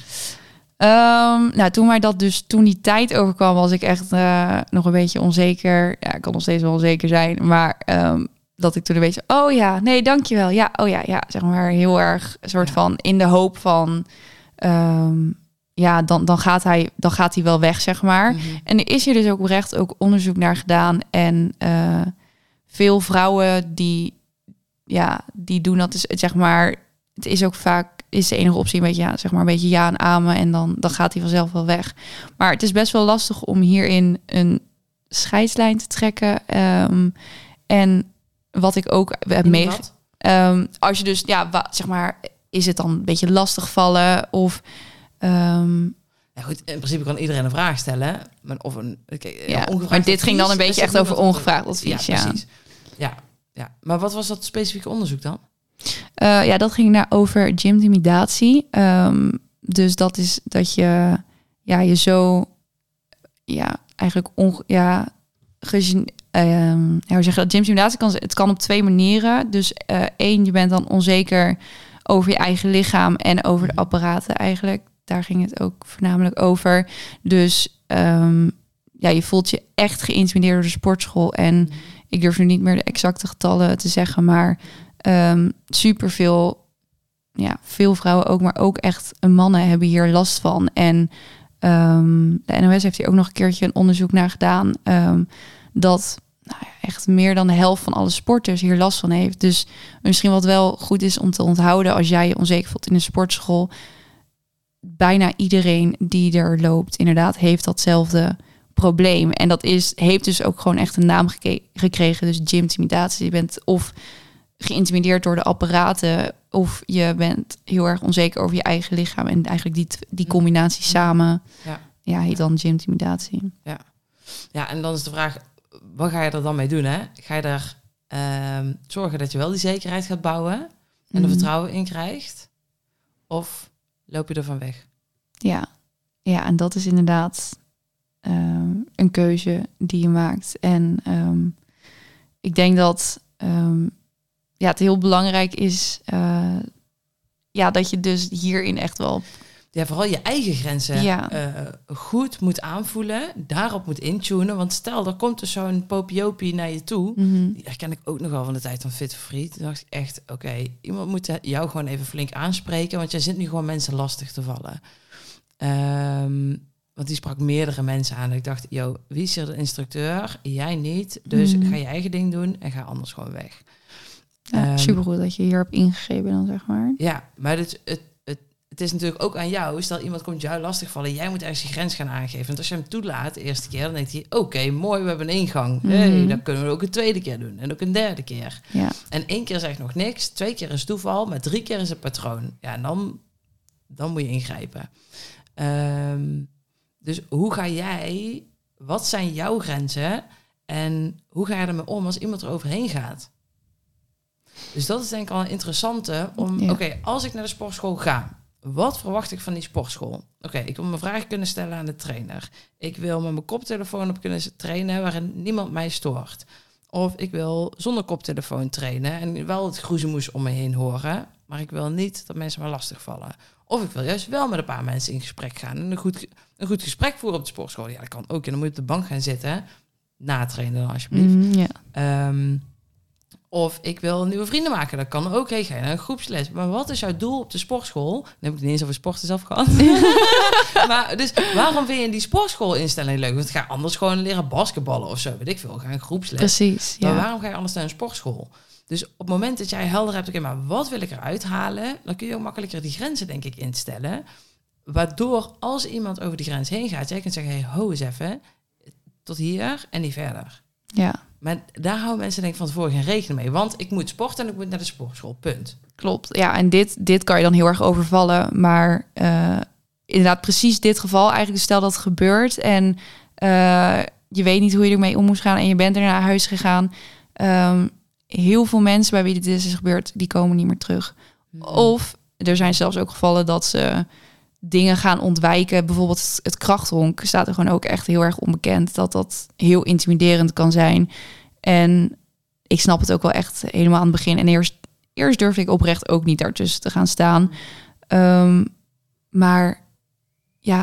Ehm, nou, toen mij dat dus toen die tijd overkwam, was ik echt eh, nog een beetje onzeker. Ja, ik kan nog steeds wel onzeker zijn, maar ehm, dat ik toen een beetje, oh ja, nee, dankjewel. Ja, oh ja, ja, zeg maar heel erg soort Ja. van in de hoop van, ehm, ja, dan, dan, gaat hij, dan gaat hij wel weg, zeg maar. Mhm. En er is hier dus ook oprecht ook onderzoek naar gedaan. En eh, veel vrouwen die, ja, die doen dat dus, zeg maar, het is ook vaak, is de enige optie een beetje, ja, zeg maar, een beetje ja en amen en dan, dan gaat hij vanzelf wel weg. Maar het is best wel lastig om hierin een scheidslijn te trekken. Ehm, en wat ik ook heb mee, wat? Ehm, als je dus, ja, wa- zeg maar, is het dan een beetje lastig vallen of ehm, Ja, goed, in principe kan iedereen een vraag stellen. Maar of een, kijk, Ja, ongevraagd maar dit ging dan een beetje echt over ongevraagd advies, ja. Ja, precies. Ja, ja. Maar wat was dat specifieke onderzoek dan? Eh, ja, dat ging naar over gymtimidatie. Ehm dus dat is dat je ja, je zo ja, eigenlijk onge ja, gegen, ehm, ja, hoe zeg je dat? Gymtimidatie kan het kan op twee manieren. Dus eh, één, je bent dan onzeker over je eigen lichaam en over de apparaten eigenlijk. Daar ging het ook voornamelijk over. Dus ehm, ja, je voelt je echt geïntimideerd door de sportschool en ik durf nu niet meer de exacte getallen te zeggen, maar super superveel, ja, veel vrouwen ook, maar ook echt mannen hebben hier last van. En ehm, de NOS heeft hier ook nog een keertje een onderzoek naar gedaan, ehm, dat nou echt meer dan de helft van alle sporters hier last van heeft. Dus misschien wat wel goed is om te onthouden als jij je onzeker voelt in een sportschool, bijna iedereen die er loopt, inderdaad, heeft datzelfde probleem. En dat is, heeft dus ook gewoon echt een naam gekregen. Dus gymtimidatie. Je bent of geïntimideerd door de apparaten, of je bent heel erg onzeker over je eigen lichaam. En eigenlijk die, die combinatie samen, Ja. ja, heet dan gymtimidatie. Ja, en dan is de vraag, wat ga je er dan mee doen? Hè? Ga je er ehm, zorgen dat je wel die zekerheid gaat bouwen en er Mhm. vertrouwen in krijgt? Of loop je ervan weg? Ja, ja en dat is inderdaad ehm, een keuze die je maakt. En ehm, ik denk dat ja, het heel belangrijk is eh, ja, dat je dus hierin echt wel Ja, vooral je eigen grenzen Ja. eh, goed moet aanvoelen, daarop moet intunen. Want stel, er komt dus zo'n popiopie naar je toe. Mhm. Die herken ik ook nog wel van de tijd van Fit for Free. Toen dacht ik echt, oké, iemand moet jou gewoon even flink aanspreken, want jij zit nu gewoon mensen lastig te vallen. Ehm, want die sprak meerdere mensen aan. Ik dacht, yo, wie is hier de instructeur? Jij niet. Dus Mhm. ga je eigen ding doen en ga anders gewoon weg. Ja, Ehm, supergoed dat je hier hebt ingegeven dan, zeg maar. Ja, maar het, het, het, het is natuurlijk ook aan jou. Stel, iemand komt jou lastigvallen. Jij moet ergens je grens gaan aangeven. Want als je hem toelaat de eerste keer, dan denkt hij... Oké, mooi, we hebben een ingang. hey, Mhm. dan kunnen we het ook een tweede keer doen. En ook een derde keer. Ja, En één keer zegt nog niks. Twee keer is toeval. Maar drie keer is het patroon. Ja, en dan, dan moet je ingrijpen. Ehm, dus hoe ga jij... Wat zijn jouw grenzen? En hoe ga je ermee om als iemand er overheen gaat? Dus dat is denk ik al een interessante om... Ja. Oké, als ik naar de sportschool ga... Wat verwacht ik van die sportschool? Oké, ik wil mijn vraag kunnen stellen aan de trainer. Ik wil met mijn koptelefoon op kunnen trainen waarin niemand mij stoort. Of ik wil zonder koptelefoon trainen en wel het groezemoes om me heen horen. Maar ik wil niet dat mensen me lastigvallen. Of ik wil juist wel met een paar mensen in gesprek gaan. En een goed, een goed gesprek voeren op de sportschool. Ja, dat kan ook. En dan moet je op de bank gaan zitten. Na trainen dan alsjeblieft. Ja. Ehm, of ik wil nieuwe vrienden maken. Dat kan ook. Hey, ga je naar een groepsles. Maar wat is jouw doel op de sportschool? Dan heb ik het niet eens over sporten zelf gehad. maar dus waarom vind je die sportschool-instelling leuk? Want ga anders gewoon leren basketballen of zo. Weet ik veel. Ga een groepsles. Precies, Maar ja. waarom ga je anders naar een sportschool? Dus op het moment dat jij helder hebt, oké, maar wat wil ik eruit halen? Dan kun je ook makkelijker die grenzen, denk ik, instellen. Waardoor als iemand over die grens heen gaat, jij kunt zeggen, hey, ho eens even, tot hier en niet verder. Ja, Maar daar houden mensen denk ik van tevoren geen rekening mee. Want ik moet sporten en ik moet naar de sportschool, punt. klopt. Ja, en dit, dit kan je dan heel erg overvallen. Maar eh, inderdaad, precies dit geval. Eigenlijk stel dat het gebeurt en eh, je weet niet hoe je ermee om moest gaan en je bent er naar huis gegaan. Ehm, heel veel mensen bij wie dit is gebeurd, die komen niet meer terug. Of er zijn zelfs ook gevallen dat ze dingen gaan ontwijken. Bijvoorbeeld het, krachthonk staat er gewoon ook echt heel erg onbekend. Dat dat heel intimiderend kan zijn. En ik snap het ook wel echt helemaal aan het begin. En eerst, eerst durfde ik oprecht ook niet daartussen te gaan staan. Ehm, maar ja,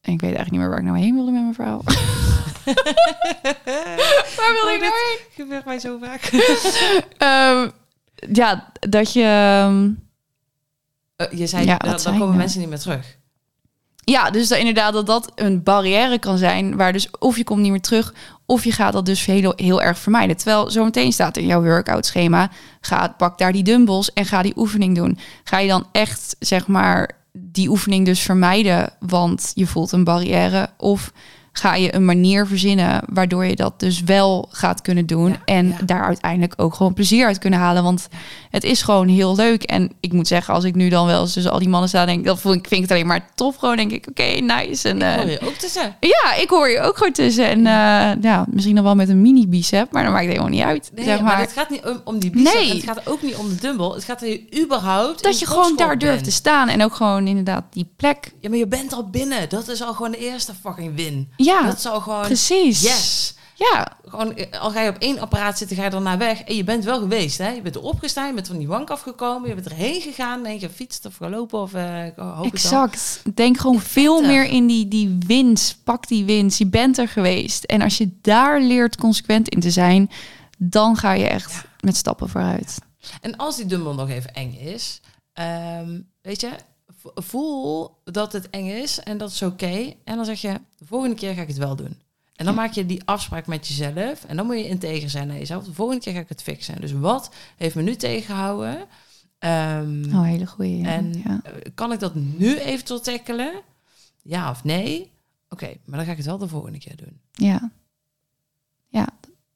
en ik weet eigenlijk niet meer waar ik nou heen wilde met mijn verhaal. waar wilde ik nou heen? gebeurt mij zo vaak. Ehm, ja, dat je... ehm, Eh, je zei, Ja, dan, wat dan komen nou? mensen niet meer terug. Ja, dus dat inderdaad dat dat een barrière kan zijn, waar dus of je komt niet meer terug, Of je gaat dat dus heel, heel erg vermijden. Terwijl zometeen staat in jouw workout schema, ga, pak daar die dumbbells en ga die oefening doen. Ga je dan echt, zeg maar, die oefening dus vermijden, want je voelt een barrière? Of ga je een manier verzinnen waardoor je dat dus wel gaat kunnen doen Ja, en ja. daar uiteindelijk ook gewoon plezier uit kunnen halen. Want het is gewoon heel leuk. En ik moet zeggen, als ik nu dan wel eens tussen al die mannen sta, denk ik, dat vind ik, vind ik het alleen maar tof. Gewoon denk ik, oké, nice. En, Ik eh, hoor je ook tussen. ja, ik hoor je ook gewoon tussen. En eh, ja, misschien dan wel met een mini bicep, maar dat maakt helemaal niet uit. Nee, zeg maar, maar. het gaat niet om, om die bicep. Nee. Het gaat ook niet om de dumbbell. Het gaat er überhaupt... dat je gewoon daar durft te staan en ook gewoon inderdaad die plek. Ja, maar je bent al binnen. Dat is al gewoon de eerste fucking win. Ja, dat is al gewoon... precies. Yes. Ja, Gewoon, eh, al ga je op één apparaat zitten, ga je daarna weg. En je bent wel geweest, hè? Je bent erop gestaan, je bent van die bank afgekomen, je bent erheen gegaan en je gefietst of gelopen of eh hoop ik dan. exact. Denk gewoon veel er. meer in die, die winst. Pak die winst. Je bent er geweest. En als je daar leert consequent in te zijn, dan ga je echt met stappen vooruit. En als die dumbbell nog even eng is, ehm, weet je, voel dat het eng is en dat is oké. En dan zeg je, de volgende keer ga ik het wel doen. En dan Ja. maak je die afspraak met jezelf. En dan moet je integer zijn naar jezelf. De volgende keer ga ik het fixen. Dus wat heeft me nu tegengehouden? Ehm, Oh, hele goeie. ja. En ja. eh, kan ik dat nu eventueel tackelen? Ja of nee? Oké, maar dan ga ik het wel de volgende keer doen. Ja.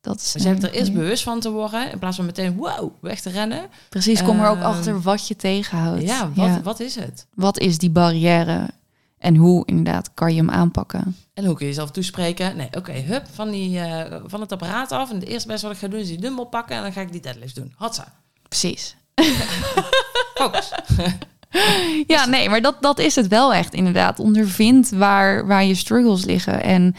Dat is... Dus je hebt er eerst bewust van te worden, in plaats van meteen wow, weg te rennen. Precies, kom er ook Ehm, achter wat je tegenhoudt. Ja, wat, wat is het? Wat is die barrière? En hoe inderdaad kan je hem aanpakken? En hoe kun je jezelf toespreken? Nee, oké, hup, van, die, eh, van het apparaat af. En het eerste best wat ik ga doen is die dumbbell pakken. En dan ga ik die deadlift doen. Hatsa. Precies. Focus. Ja, nee, maar dat, dat is het wel echt inderdaad. Ondervind waar, waar je struggles liggen. En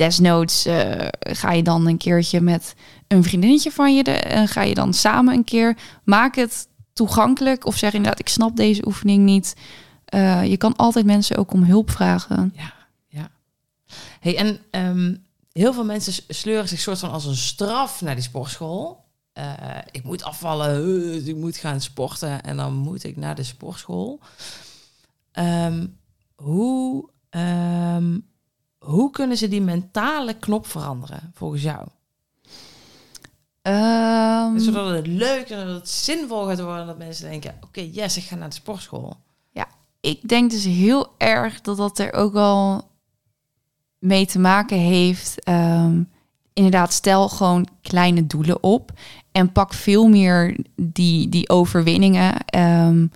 desnoods eh, ga je dan een keertje met een vriendinnetje van je... De, en ga je dan samen een keer. Maak het toegankelijk. Of zeg inderdaad, ik snap deze oefening niet. Eh, je kan altijd mensen ook om hulp vragen. Ja, ja. Hey, en ehm, heel veel mensen sleuren zich soort van als een straf naar die sportschool. Eh, ik moet afvallen, dus ik moet gaan sporten en dan moet ik naar de sportschool. Ehm, hoe, ehm, hoe kunnen ze die mentale knop veranderen volgens jou? Ehm, Zodat het leuk en dat het zinvol gaat worden. Dat mensen denken, oké, yes, ik ga naar de sportschool. ik denk dus heel erg dat dat er ook al mee te maken heeft. Ehm, inderdaad, stel gewoon kleine doelen op en pak veel meer die, die overwinningen. Ehm,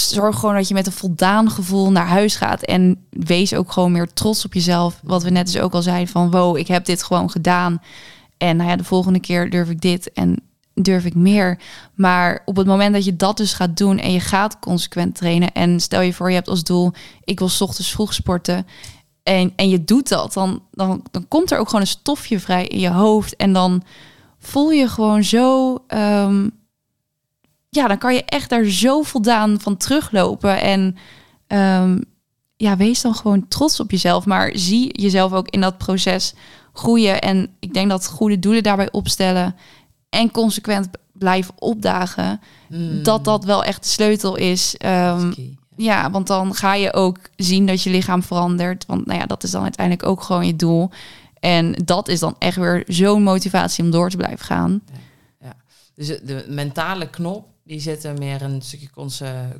zorg gewoon dat je met een voldaan gevoel naar huis gaat en wees ook gewoon meer trots op jezelf. Wat we net dus ook al zeiden van wow, ik heb dit gewoon gedaan. En nou ja, de volgende keer durf ik dit en durf ik meer. Maar op het moment dat je dat dus gaat doen en je gaat consequent trainen en stel je voor je hebt als doel ik wil ochtends vroeg sporten en, en je doet dat, dan, dan, dan komt er ook gewoon een stofje vrij in je hoofd en dan voel je gewoon zo, ehm, ja, dan kan je echt daar zo voldaan van teruglopen en ehm, ja, wees dan gewoon trots op jezelf, maar zie jezelf ook in dat proces groeien en ik denk dat goede doelen daarbij opstellen en consequent blijven opdagen, Hmm, dat dat wel echt de sleutel is. Ehm, ja, want dan ga je ook zien dat je lichaam verandert. Want nou ja, dat is dan uiteindelijk ook gewoon je doel. En dat is dan echt weer zo'n motivatie om door te blijven gaan. Dus de- de mentale knop, die zit er meer een stukje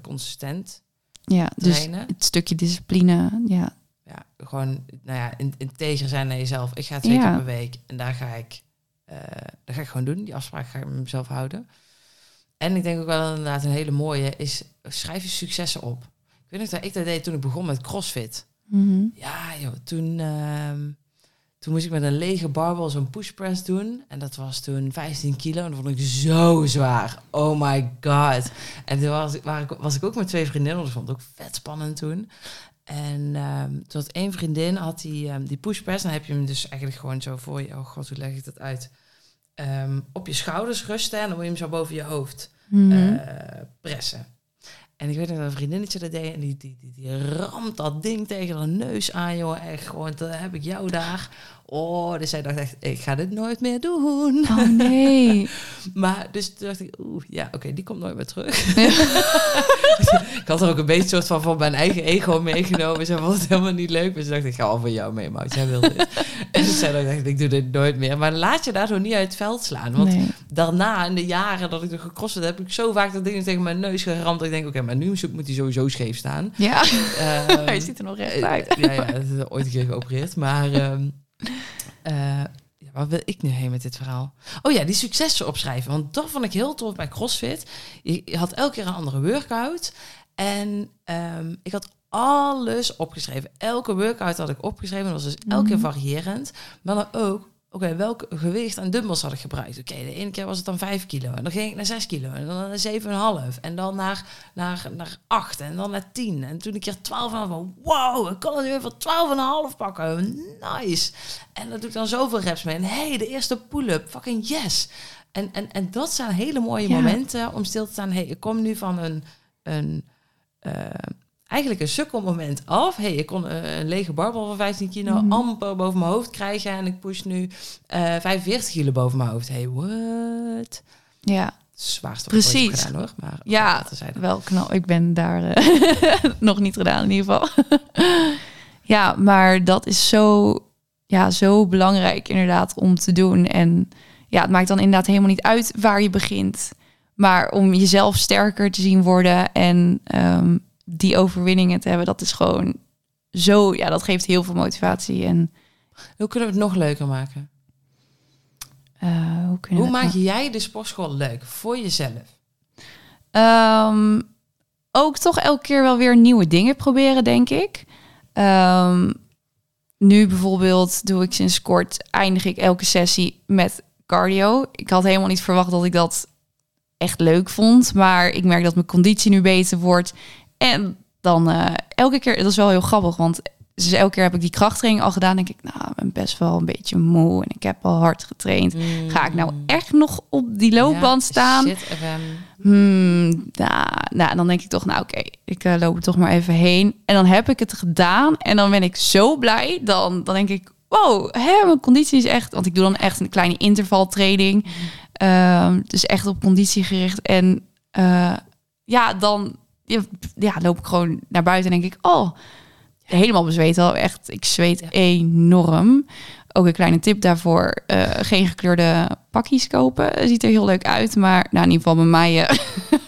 consistent Ja, dus trainen. het stukje discipline. Ja, ja, gewoon nou ja, in- integer zijn naar jezelf. Ik ga twee keer per week en daar ga ik, eh daar ga ik gewoon doen. Die afspraak ga ik met mezelf houden. En ik denk ook wel inderdaad een hele mooie is schrijf je successen op. Ik weet nog dat ik dat deed toen ik begon met CrossFit. Mhm. Ja, joh, toen, ehm, toen moest ik met een lege barbel zo'n push press doen. En dat was toen 15 kilo. En dat vond ik zo zwaar. Oh my god. En toen was, ik- was ik ook met twee vriendinnen. Dat vond ik ook vet spannend toen. En ehm toen had één vriendin, had die, ehm, die push press. Dan heb je hem dus eigenlijk gewoon zo voor je... Oh god, hoe leg ik dat uit? Ehm, op je schouders rusten. En dan moet je hem zo boven je hoofd Mhm. eh, pressen. En ik weet dat een vriendinnetje dat deed en die, die, die, ramt dat ding tegen haar neus aan, joh. Echt gewoon, dat heb ik jou daar. Oh, dus zij dacht echt, ik ga dit nooit meer doen. Oh nee. Maar dus toen dacht ik, oeh, ja, oké, die komt nooit meer terug. ik had er ook een beetje soort van van mijn eigen ego meegenomen. Ze vond het helemaal niet leuk. Dus dacht ik, ga al voor jou mee, Maud. Jij wil dit. en zei ik, dacht, ik doe dit nooit meer. Maar laat je daar zo niet uit het veld slaan. Want nee. daarna, in de jaren dat ik er gecrossed heb, heb ik zo vaak dat ding tegen mijn neus geramd. Dat ik denk, oké, maar nu moet hij sowieso scheef staan. Ja, Ehm, hij ziet er nog recht uit. ja, ja, dat is ooit een keer geopereerd. Maar ehm, eh, ja, waar wil ik nu heen met dit verhaal? Oh ja, die successen opschrijven. Want dat vond ik heel tof bij CrossFit. Je, je had elke keer een andere workout. En ehm, ik had alles opgeschreven. Elke workout had ik opgeschreven. Dat was dus elke keer Mhm. variërend. Maar dan ook, oké, welk gewicht aan dumbbells had ik gebruikt? Oké, de ene keer was het dan 5 kilo. En dan ging ik naar 6 kilo. En dan naar 7,5. En dan naar, naar, naar 8. En dan naar 10. En toen een keer 12,5. van, Wow, ik kan het nu even 12,5 pakken. Nice. En dat doe ik dan zoveel reps mee. En hey, de eerste pull-up. Fucking yes. En, en, en dat zijn hele mooie Ja. momenten om stil te staan. Hey, ik kom nu van een... een eh, eigenlijk een sukkelmoment af. Hey, ik kon eh, een lege barbel van 15 kilo Mhm. amper boven mijn hoofd krijgen. En ik push nu eh 45 kilo boven mijn hoofd. Hey, what? Ja, Zwaarste Precies. gedaan hoor. Maar Ja, wel knal. Ik ben daar eh, nog niet gedaan in ieder geval. ja, maar dat is zo, ja, zo belangrijk inderdaad om te doen. En ja, het maakt dan inderdaad helemaal niet uit waar je begint. Maar om jezelf sterker te zien worden en ehm, die overwinningen te hebben, dat is gewoon zo, ja, dat geeft heel veel motivatie. En Hoe kunnen we het nog leuker maken? eh, hoe kunnen Hoe maak jij de sportschool leuk voor jezelf? Ehm, ook toch elke keer wel weer nieuwe dingen proberen, denk ik. Ehm, nu bijvoorbeeld doe ik sinds kort, eindig ik elke sessie met cardio. Ik had helemaal niet verwacht dat ik dat echt leuk vond. Maar ik merk dat mijn conditie nu beter wordt. En dan eh, elke keer, dat is wel heel grappig, want dus elke keer heb ik die krachttraining al gedaan. denk ik, nou, ik ben best wel een beetje moe en ik heb al hard getraind. Ga ik nou echt nog op die loopband Ja, staan? Shit. Hmm, nou, nou, dan denk ik toch, nou oké, ik eh, loop er toch maar even heen. En dan heb ik het gedaan en dan ben ik zo blij. Dan, dan denk ik, wow, hè, mijn conditie is echt... Want ik doe dan echt een kleine intervaltraining. Ehm, dus echt op conditie gericht. En eh, ja, dan ja, loop ik gewoon naar buiten en denk ik, oh, helemaal bezweet al. Echt, ik zweet enorm. Ook een kleine tip daarvoor. eh, geen gekleurde pakjes kopen. Ziet er heel leuk uit. Maar nou, in ieder geval bij mij eh,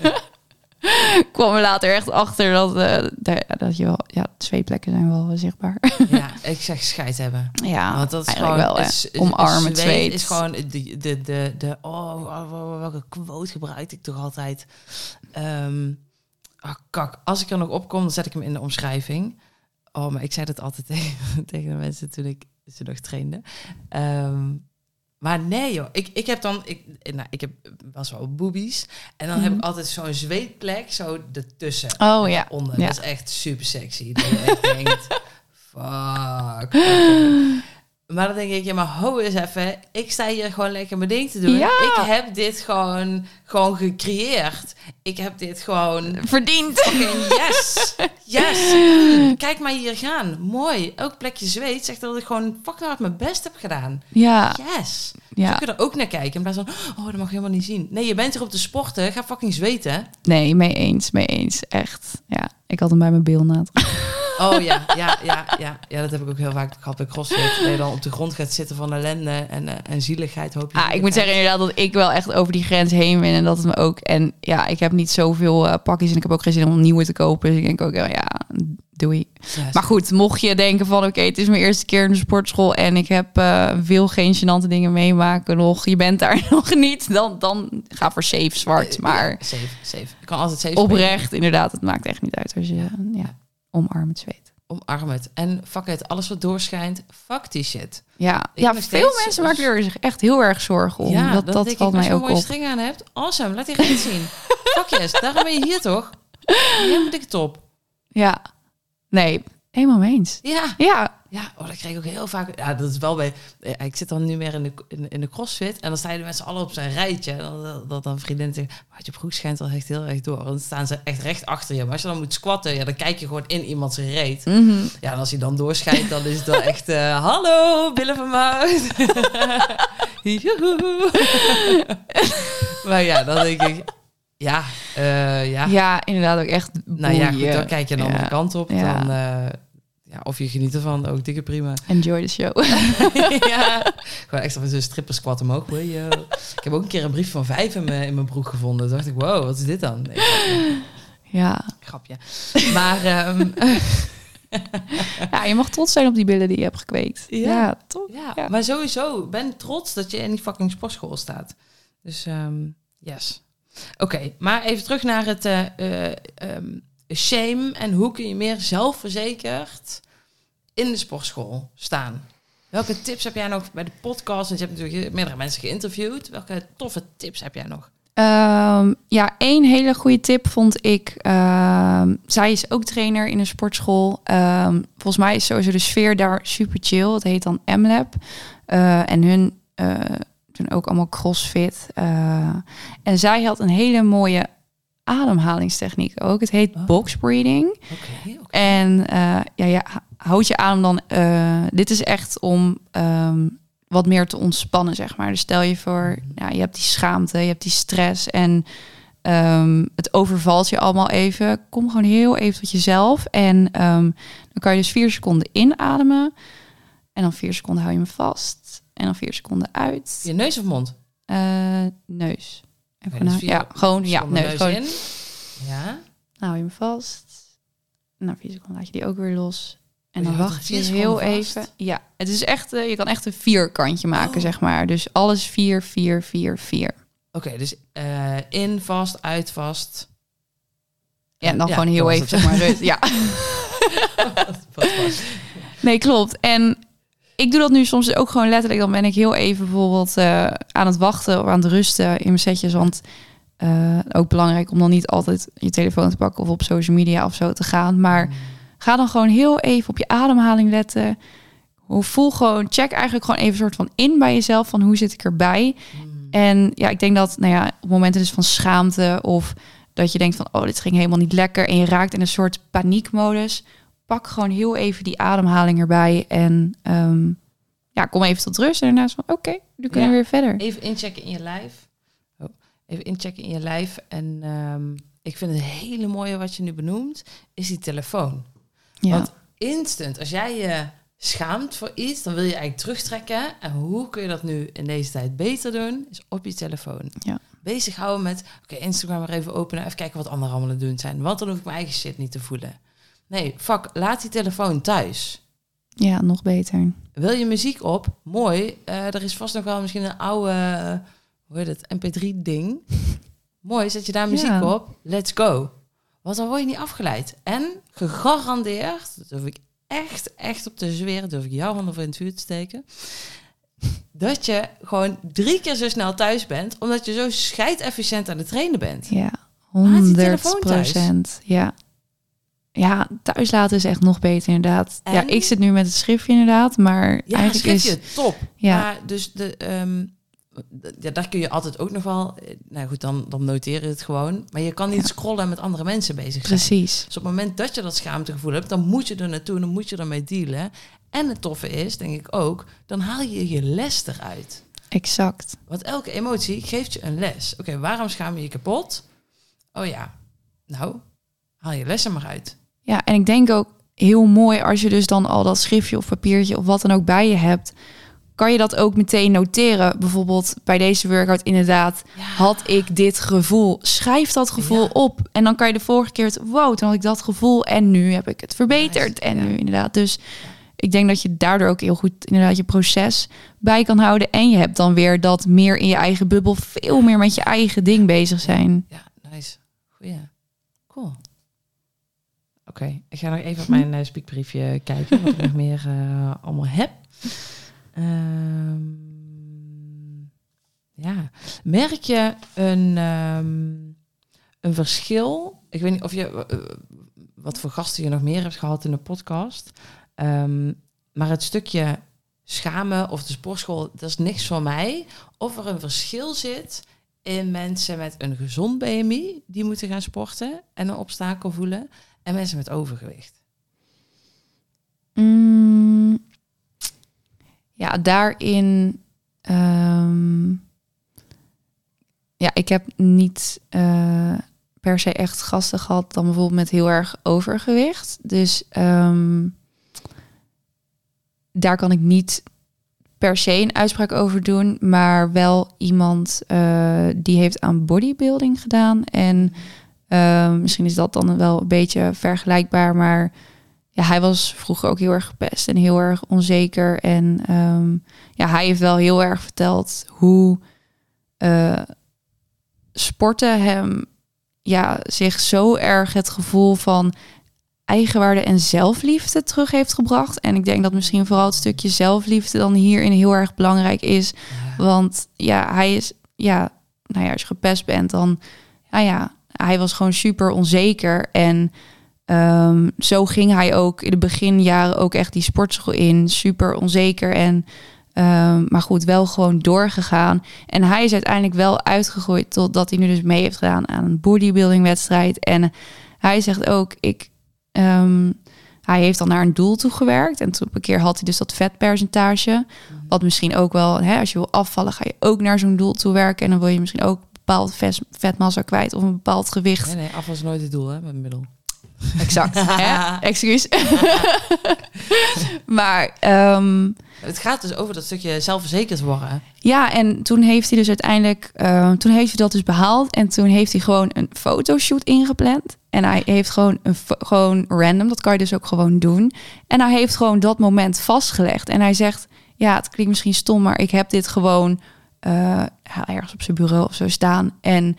kwam er later echt achter dat, eh, daar- dat je wel... Ja, zweetplekken zijn wel zichtbaar. Ja, ik zeg scheid hebben. ja, Want dat is gewoon wel, is- Omarmen, zweet zweet. is gewoon de, de, de, de oh, oh, oh, welke quote gebruikte ik toch altijd? Ehm ah, kak, als ik er nog op kom, dan zet ik hem in de omschrijving. Oh, maar ik zei dat altijd tegen, tegen de mensen toen ik ze nog trainde. Ehm, maar nee joh, ik, ik heb dan, ik, nou, ik heb best wel boobies. En dan heb Mhm. ik altijd zo'n zweetplek zo ertussen. Oh ja. Onder. Ja. Dat is echt super sexy. Dat je echt denkt, fuck. Maar dan denk ik, ja, maar ho eens even. Ik sta hier gewoon lekker mijn ding te doen. Ja. Ik heb dit gewoon, gewoon gecreëerd. Ik heb dit gewoon... Verdiend. Yes! Yes! Kijk maar hier gaan. Mooi. Elk plekje zweet zegt dat ik gewoon fucking hard mijn best heb gedaan. Ja, Yes! ja. Zo kun je er ook naar kijken. In plaats van, oh, dat mag je helemaal niet zien. Nee, je bent hier op de sporten. Ga fucking zweten. Nee, mee eens, mee eens. Echt. Ja, ik had hem bij mijn beelnaad. Oh ja, ja, ja, ja. Ja, dat heb ik ook heel vaak gehad bij CrossFit. Dat je dan op de grond gaat zitten van ellende en, eh, en zieligheid. Hoop je Ah, ik moet zeggen inderdaad dat ik wel echt over die grens heen ben. En dat het me ook... En ja, ik heb niet zoveel eh, pakjes en ik heb ook geen zin om nieuwe te kopen. Dus ik denk ook, ja, ja doei. Maar goed, mocht je denken van... Oké, het is mijn eerste keer in de sportschool... en ik heb, eh, wil geen gênante dingen meemaken nog. Je bent daar nog niet. Dan, dan ga voor safe zwart. Eh, Maar ja, safe, safe. Je kan altijd safe oprecht, inderdaad, het maakt echt niet uit als je... Ja, omarm het zweet. Omarm het. En fuck het. Alles wat doorschijnt, fuck die shit. Ja, Ik ja veel mensen maken er zich echt heel erg zorgen om. ja, dat dat denk valt ik, als mij je een ook mooie op. string aan hebt, awesome. Laat die recht zien. fuck yes, daarom ben je hier toch? Helemaal dikke top. Ja, nee, helemaal mee eens. Ja, Ja, Ja, oh, dat kreeg ik ook heel vaak. Ja, dat is wel bij. ja, Ik zit dan nu meer in de, in, in de crossfit. En dan staan de mensen alle op zijn rijtje. En dan, dat, dat dan vriendin zegt. Maar je broek schijnt al echt heel erg door. Dan staan ze echt recht achter je. Maar als je dan moet squatten, ja, dan kijk je gewoon in iemands reet. Mhm. Ja, en als hij dan doorschijnt, dan is het wel echt... eh, Hallo, billen van. Joehoe. maar ja, dan denk ik... Ja, eh, ja. Ja, inderdaad ook echt Nou ja, goed, dan kijk je een andere kant op. Ja. Dan, eh, ja, of je geniet ervan, ook dikke prima. Enjoy the show. ja. Gewoon extra van zo'n stripper squat omhoog. Yo. Ik heb ook een keer een brief van vijf in mijn, in mijn broek gevonden. Toen dacht ik, wow, wat is dit dan? Nee, ja. grapje. Maar ehm, ja, je mag trots zijn op die billen die je hebt gekweekt. Ja. Ja, toch? ja, Ja. maar sowieso, ben trots dat je in die fucking sportschool staat. Dus ehm, yes. Oké, maar even terug naar het eh, eh, ehm, shame en hoe kun je meer zelfverzekerd in de sportschool staan? Welke tips heb jij nog bij de podcast? Want je hebt natuurlijk meerdere mensen geïnterviewd. Welke toffe tips heb jij nog? Ehm, ja, één hele goede tip vond ik. ehm, zij is ook trainer in een sportschool. Ehm, volgens mij is sowieso de sfeer daar super chill. Het heet dan MLab. Eh, en hun eh, doen ook allemaal crossfit. Eh, en zij had een hele mooie ademhalingstechniek ook. Het heet Oh. box breathing. En eh, ja, ja, houd je adem dan. eh, dit is echt om ehm, wat meer te ontspannen, zeg maar. Dus stel je voor, ja, je hebt die schaamte, je hebt die stress en ehm, het overvalt je allemaal even. Kom gewoon heel even tot jezelf. En ehm, dan kan je dus vier seconden inademen. En dan vier seconden hou je hem vast. En dan vier seconden uit. Je neus of mond? Eh, neus. Dus ja, gewoon, ja, neus. Gewoon, in. Ja. dan hou je hem vast. Na vier seconden laat je die ook weer los. En Oh, dan wacht je vier heel vast? even. Ja, het is echt, eh, je kan echt een vierkantje maken, Oh. zeg maar. Dus alles vier, vier, vier, vier. Oké, dus eh, in vast, uit vast. Ja, en dan Ja, gewoon heel even, zeg maar, rust. Ja, nee, klopt. En ik doe dat nu soms ook gewoon letterlijk. Dan ben ik heel even bijvoorbeeld eh, aan het wachten of aan het rusten in mijn setjes. Want eh, ook belangrijk om dan niet altijd je telefoon te pakken of op social media of zo te gaan. Maar ga dan gewoon heel even op je ademhaling letten. Hoe voel gewoon, check eigenlijk gewoon even een soort van in bij jezelf van hoe zit ik erbij. Hmm. En ja, ik denk dat, nou ja, op momenten dus van schaamte of dat je denkt van, oh, dit ging helemaal niet lekker en je raakt in een soort paniekmodus, pak gewoon heel even die ademhaling erbij en ehm, ja, kom even tot rust en daarna is van, oké, nu kunnen Ja. we weer verder. Even inchecken in je lijf. Oh, even inchecken in je lijf. En ehm, ik vind het hele mooie wat je nu benoemt, is die telefoon. Ja, Want instant, als jij je schaamt voor iets, dan wil je eigenlijk terugtrekken. En hoe kun je dat nu in deze tijd beter doen? Is op je telefoon. Ja. Bezig houden met, oké, Instagram maar even openen. Even kijken wat anderen allemaal aan het doen zijn. Want dan hoef ik mijn eigen shit niet te voelen. Nee, fuck, laat die telefoon thuis. ja, nog beter. Wil je muziek op? Mooi. Eh, er is vast nog wel misschien een oude, eh, hoe heet het, mp3-ding. Mooi, zet je daar muziek Ja. op. Let's go. Want dan word je niet afgeleid. En gegarandeerd, dat durf ik echt, echt op te zweren, durf ik jouw handen voor in het vuur te steken, dat je gewoon drie keer zo snel thuis bent, omdat je zo scheidefficiënt aan het trainen bent. Ja, die 100 telefoon thuis. procent. Ja. Ja, thuis laten is echt nog beter inderdaad. Ja, En? ik zit nu met het schriftje inderdaad, maar Ja, eigenlijk is... top. Ja. Maar dus de, ehm, ja, daar kun je altijd ook nog wel... eh, Nou goed, dan, dan noteer je het gewoon. Maar je kan niet Ja. scrollen en met andere mensen bezig zijn. Precies. Dus op het moment dat je dat schaamtegevoel hebt, dan moet je er naartoe, dan moet je ermee dealen. En het toffe is, denk ik ook, dan haal je je les eruit. Exact. Want elke emotie geeft je een les. Oké, waarom schaam je je kapot? Oh ja, nou, haal je lessen maar uit. Ja, en ik denk ook heel mooi als je dus dan al dat schriftje of papiertje of wat dan ook bij je hebt, kan je dat ook meteen noteren. Bijvoorbeeld bij deze workout inderdaad, Ja. had ik dit gevoel. Schrijf dat gevoel Ja. op. En dan kan je de vorige keer het, wow, toen had ik dat gevoel en nu heb ik het verbeterd. En nu inderdaad. Dus ik denk dat je daardoor ook heel goed inderdaad je proces bij kan houden. En je hebt dan weer dat meer in je eigen bubbel, veel meer met je eigen ding bezig zijn. Ja, nice. Goeie. Cool. Oké, ik ga nog even op mijn uh, speakbriefje kijken wat ik nog meer uh, allemaal heb. Ehm, ja, merk je een, ehm, een verschil? Ik weet niet of je uh, wat voor gasten je nog meer hebt gehad in de podcast. Um, maar het stukje schamen of de sportschool, dat is niks voor mij. Of er een verschil zit in mensen met een gezond BMI die moeten gaan sporten en een obstakel voelen, en mensen met overgewicht. Mm, ja, daarin. ehm, ja, ik heb niet eh, per se echt gasten gehad dan bijvoorbeeld met heel erg overgewicht. Dus ehm, daar kan ik niet per se een uitspraak over doen, maar wel iemand eh, die heeft aan bodybuilding gedaan. En ehm, misschien is dat dan wel een beetje vergelijkbaar, maar ja, hij was vroeger ook heel erg gepest en heel erg onzeker. En ehm, ja, hij heeft wel heel erg verteld hoe eh, sporten hem ja, zich zo erg het gevoel van eigenwaarde en zelfliefde terug heeft gebracht. En ik denk dat misschien vooral het stukje zelfliefde dan hierin heel erg belangrijk is. Want ja, hij is, ja, nou ja, als je gepest bent, dan, ja, ja, hij was gewoon super onzeker. En ehm, zo ging hij ook in de beginjaren ook echt die sportschool in, super onzeker. En, ehm, maar goed, wel gewoon doorgegaan. En hij is uiteindelijk wel uitgegroeid totdat hij nu dus mee heeft gedaan aan een bodybuilding wedstrijd. En hij zegt ook, ik, ehm, hij heeft dan naar een doel toe gewerkt. En toen op een keer had hij dus dat vetpercentage. Wat misschien ook wel, hè, als je wil afvallen, ga je ook naar zo'n doel toe werken. En dan wil je misschien ook bepaald vet, vetmassa kwijt of een bepaald gewicht. Nee, nee, afval is nooit het doel, hè, met een middel. Exact. hè? Excuus. maar ehm, Het gaat dus over dat stukje zelfverzekerd worden. ja, en toen heeft hij dus uiteindelijk, eh, toen heeft hij dat dus behaald. En toen heeft hij gewoon een fotoshoot ingepland. En hij heeft gewoon een gewoon random, dat kan je dus ook gewoon doen. En hij heeft gewoon dat moment vastgelegd. En hij zegt, ja, het klinkt misschien stom, maar ik heb dit gewoon eh, ergens op zijn bureau of zo staan. En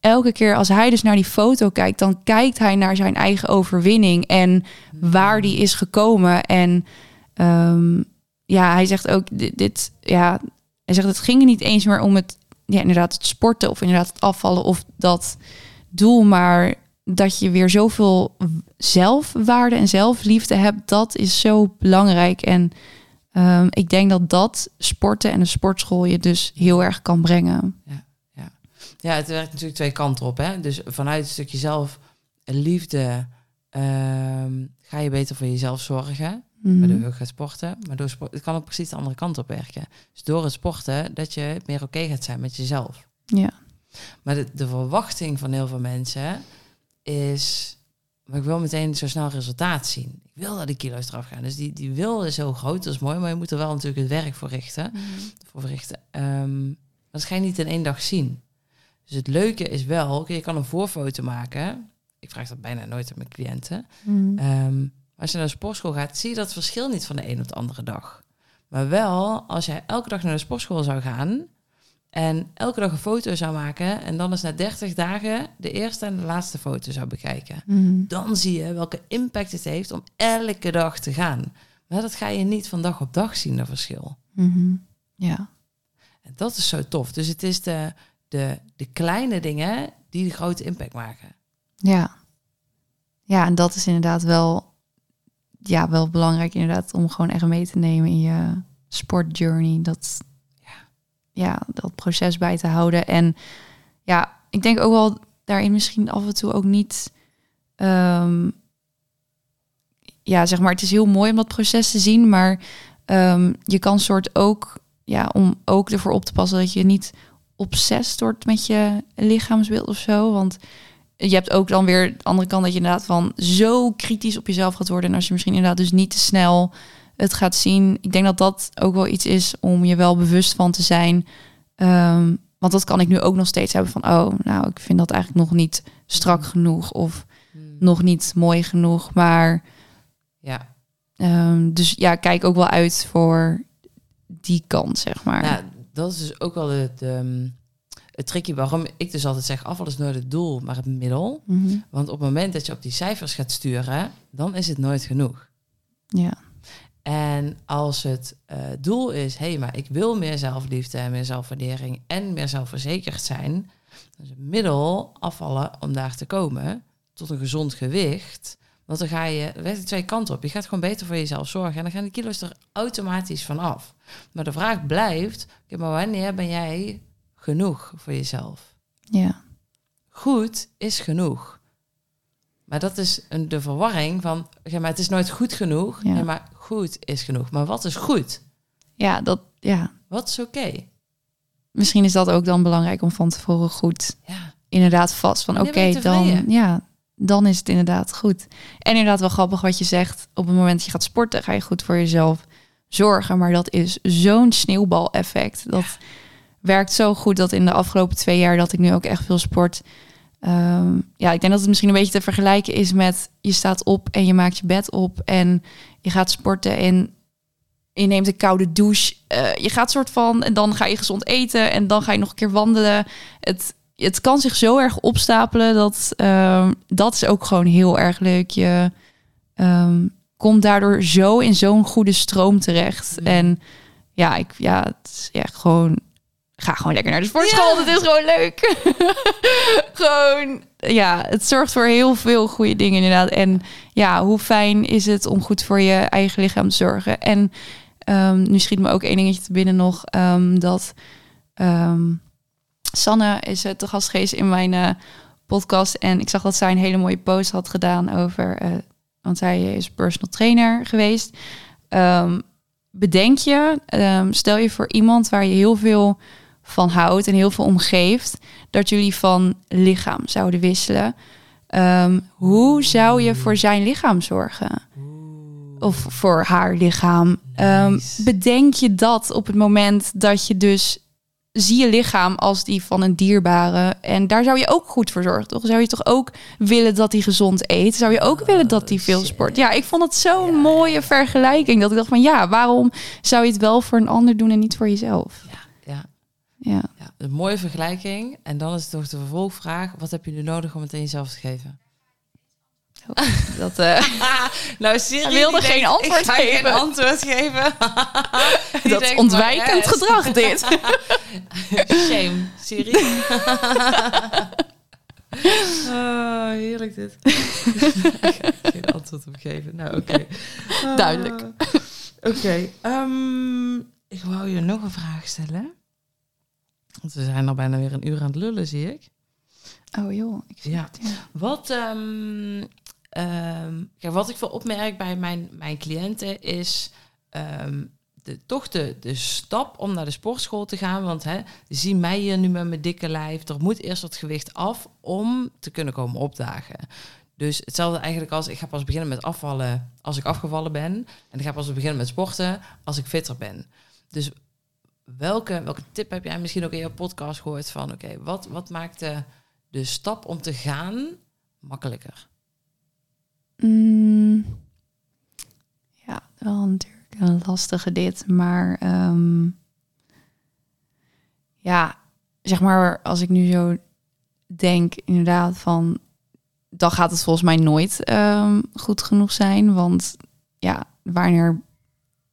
elke keer als hij dus naar die foto kijkt, dan kijkt hij naar zijn eigen overwinning en waar die is gekomen. En ehm, ja, hij zegt ook dit, ja, hij zegt het ging niet eens meer om het, ja, inderdaad het sporten of inderdaad het afvallen of dat doel, maar dat je weer zoveel zelfwaarde en zelfliefde hebt, dat is zo belangrijk. En ehm, ik denk dat dat sporten en een sportschool je dus heel erg kan brengen. Ja, het werkt natuurlijk twee kanten op. Hè? Dus vanuit een stukje zelf liefde ehm, ga je beter voor jezelf zorgen. Mhm. Waardoor je gaat sporten. Maar door sport, het kan ook precies de andere kant op werken. Dus door het sporten, dat je meer oké gaat zijn met jezelf. Ja. Maar de, de verwachting van heel veel mensen is... Maar ik wil meteen zo snel resultaat zien. Ik wil dat die kilo's eraf gaan. Dus die, die wil is heel groot, dat is mooi. Maar je moet er wel natuurlijk het werk voor richten. Voor verrichten. Ehm, dat ga je niet in één dag zien. Dus het leuke is wel, je kan een voorfoto maken. Ik vraag dat bijna nooit aan mijn cliënten. Mhm. Ehm, als je naar de sportschool gaat, zie je dat verschil niet van de een op de andere dag. Maar wel, als jij elke dag naar de sportschool zou gaan en elke dag een foto zou maken en dan eens na 30 dagen de eerste en de laatste foto zou bekijken, Mhm. dan zie je welke impact het heeft om elke dag te gaan. Maar dat ga je niet van dag op dag zien, dat verschil. Mhm. Ja. En dat is zo tof. Dus het is de, de, de kleine dingen die de grote impact maken. Ja. Ja, en dat is inderdaad wel, ja, wel belangrijk inderdaad om gewoon echt mee te nemen in je sportjourney. Dat, Ja. Proces bij te houden. En ja, ik denk ook wel daarin misschien af en toe ook niet... ehm, ja, zeg maar, het is heel mooi om dat proces te zien, maar ehm, je kan soort ook, ja, om ook ervoor op te passen dat je niet obsessief wordt met je lichaamsbeeld of zo. Want je hebt ook dan weer de andere kant dat je inderdaad van zo kritisch op jezelf gaat worden. En als je misschien inderdaad dus niet te snel het gaat zien. Ik denk dat dat ook wel iets is om je wel bewust van te zijn. Ehm, want dat kan ik nu ook nog steeds hebben van, oh, nou, ik vind dat eigenlijk nog niet strak genoeg of nog niet mooi genoeg. Maar Ja, ehm, dus ja, kijk ook wel uit voor die kant, zeg maar. Nou, dat is dus ook wel het, ehm, het tricky waarom ik dus altijd zeg, afval is nooit het doel, maar het middel. Mhm. Want op het moment dat je op die cijfers gaat sturen, dan is het nooit genoeg. Ja. En als het eh, doel is, hé, hey, maar ik wil meer zelfliefde en meer zelfwaardering en meer zelfverzekerd zijn, dan is het middel afvallen om daar te komen tot een gezond gewicht. Want dan ga je, werkt twee kanten op. Je gaat gewoon beter voor jezelf zorgen. En dan gaan de kilo's er automatisch van af. Maar de vraag blijft, oké, maar wanneer ben jij genoeg voor jezelf? Ja. Goed is genoeg. Maar dat is een, de verwarring van, oké, maar het is nooit goed genoeg. Ja. Ja. maar goed is genoeg. Maar wat is goed? Ja, dat, ja. Wat is oké? Misschien is dat ook dan belangrijk om van tevoren goed Ja. inderdaad vast van oké, dan ja, dan is het inderdaad goed. En inderdaad wel grappig wat je zegt. Op het moment dat je gaat sporten, ga je goed voor jezelf zorgen. Maar dat is zo'n sneeuwbal-effect. Dat werkt zo goed dat in de afgelopen twee jaar dat ik nu ook echt veel sport. ehm, ja, ik denk dat het misschien een beetje te vergelijken is met je staat op en je maakt je bed op en je gaat sporten en je neemt een koude douche. Eh, je gaat soort van en dan ga je gezond eten en dan ga je nog een keer wandelen. Het, het kan zich zo erg opstapelen dat ehm, dat is ook gewoon heel erg leuk. Je ehm, komt daardoor zo in zo'n goede stroom terecht. Mm. En ja, ik, ja, het is echt gewoon. Ga gewoon lekker naar de sportschool. Ja. Het is gewoon leuk. gewoon, ja, het zorgt voor heel veel goede dingen inderdaad. En ja, hoe fijn is het om goed voor je eigen lichaam te zorgen? En ehm, nu schiet me ook één dingetje te binnen nog. ehm, dat ehm, Sanne is uh, te gast geweest in mijn eh, podcast. En ik zag dat zij een hele mooie post had gedaan over... eh, want zij is personal trainer geweest. Bedenk je, stel je voor iemand waar je heel veel van houdt en heel veel omgeeft, dat jullie van lichaam zouden wisselen. Ehm, hoe zou je voor zijn lichaam zorgen? Of voor haar lichaam? Ehm, bedenk je dat op het moment dat je dus zie je lichaam als die van een dierbare. En daar zou je ook goed voor zorgen, toch? Zou je toch ook willen dat hij gezond eet? Zou je ook willen dat hij veel shit. sport? Ja, ik vond het zo'n mooie vergelijking. Dat ik dacht van ja, waarom zou je het wel voor een ander doen en niet voor jezelf? Ja, Ja. een mooie vergelijking. En dan is het toch de vervolgvraag, wat heb je nu nodig om het aan jezelf te geven? Dat, eh, nou, Siri wilde geen denkt, antwoord ik geven. geen antwoord geven. Dat denkt, ontwijkend gedrag dit. Shame, Siri. oh, heerlijk dit. geen antwoord op geven. Nou, oké. Ah, Duidelijk. Oké. ehm, ik wou je nog een vraag stellen. Want we zijn al bijna weer een uur aan het lullen, zie ik. Oh joh. Ik zie Ja. het, ja. Wat, ehm, ehm, kijk, wat ik veel opmerk bij mijn, mijn cliënten is ehm, de, toch de, de stap om naar de sportschool te gaan. Want hè, zie mij hier nu met mijn dikke lijf. Er moet eerst wat gewicht af om te kunnen komen opdagen. Dus hetzelfde eigenlijk als ik ga pas beginnen met afvallen als ik afgevallen ben. En ik ga pas beginnen met sporten als ik fitter ben. Dus welke, welke tip heb jij misschien ook in je podcast gehoord van... oké, wat, wat maakt de, stap om te gaan makkelijker? Mm, ja, wel natuurlijk een lastige dit, maar ehm, ja, zeg maar als ik nu zo denk inderdaad van, dan gaat het volgens mij nooit ehm, goed genoeg zijn, want ja, wanneer,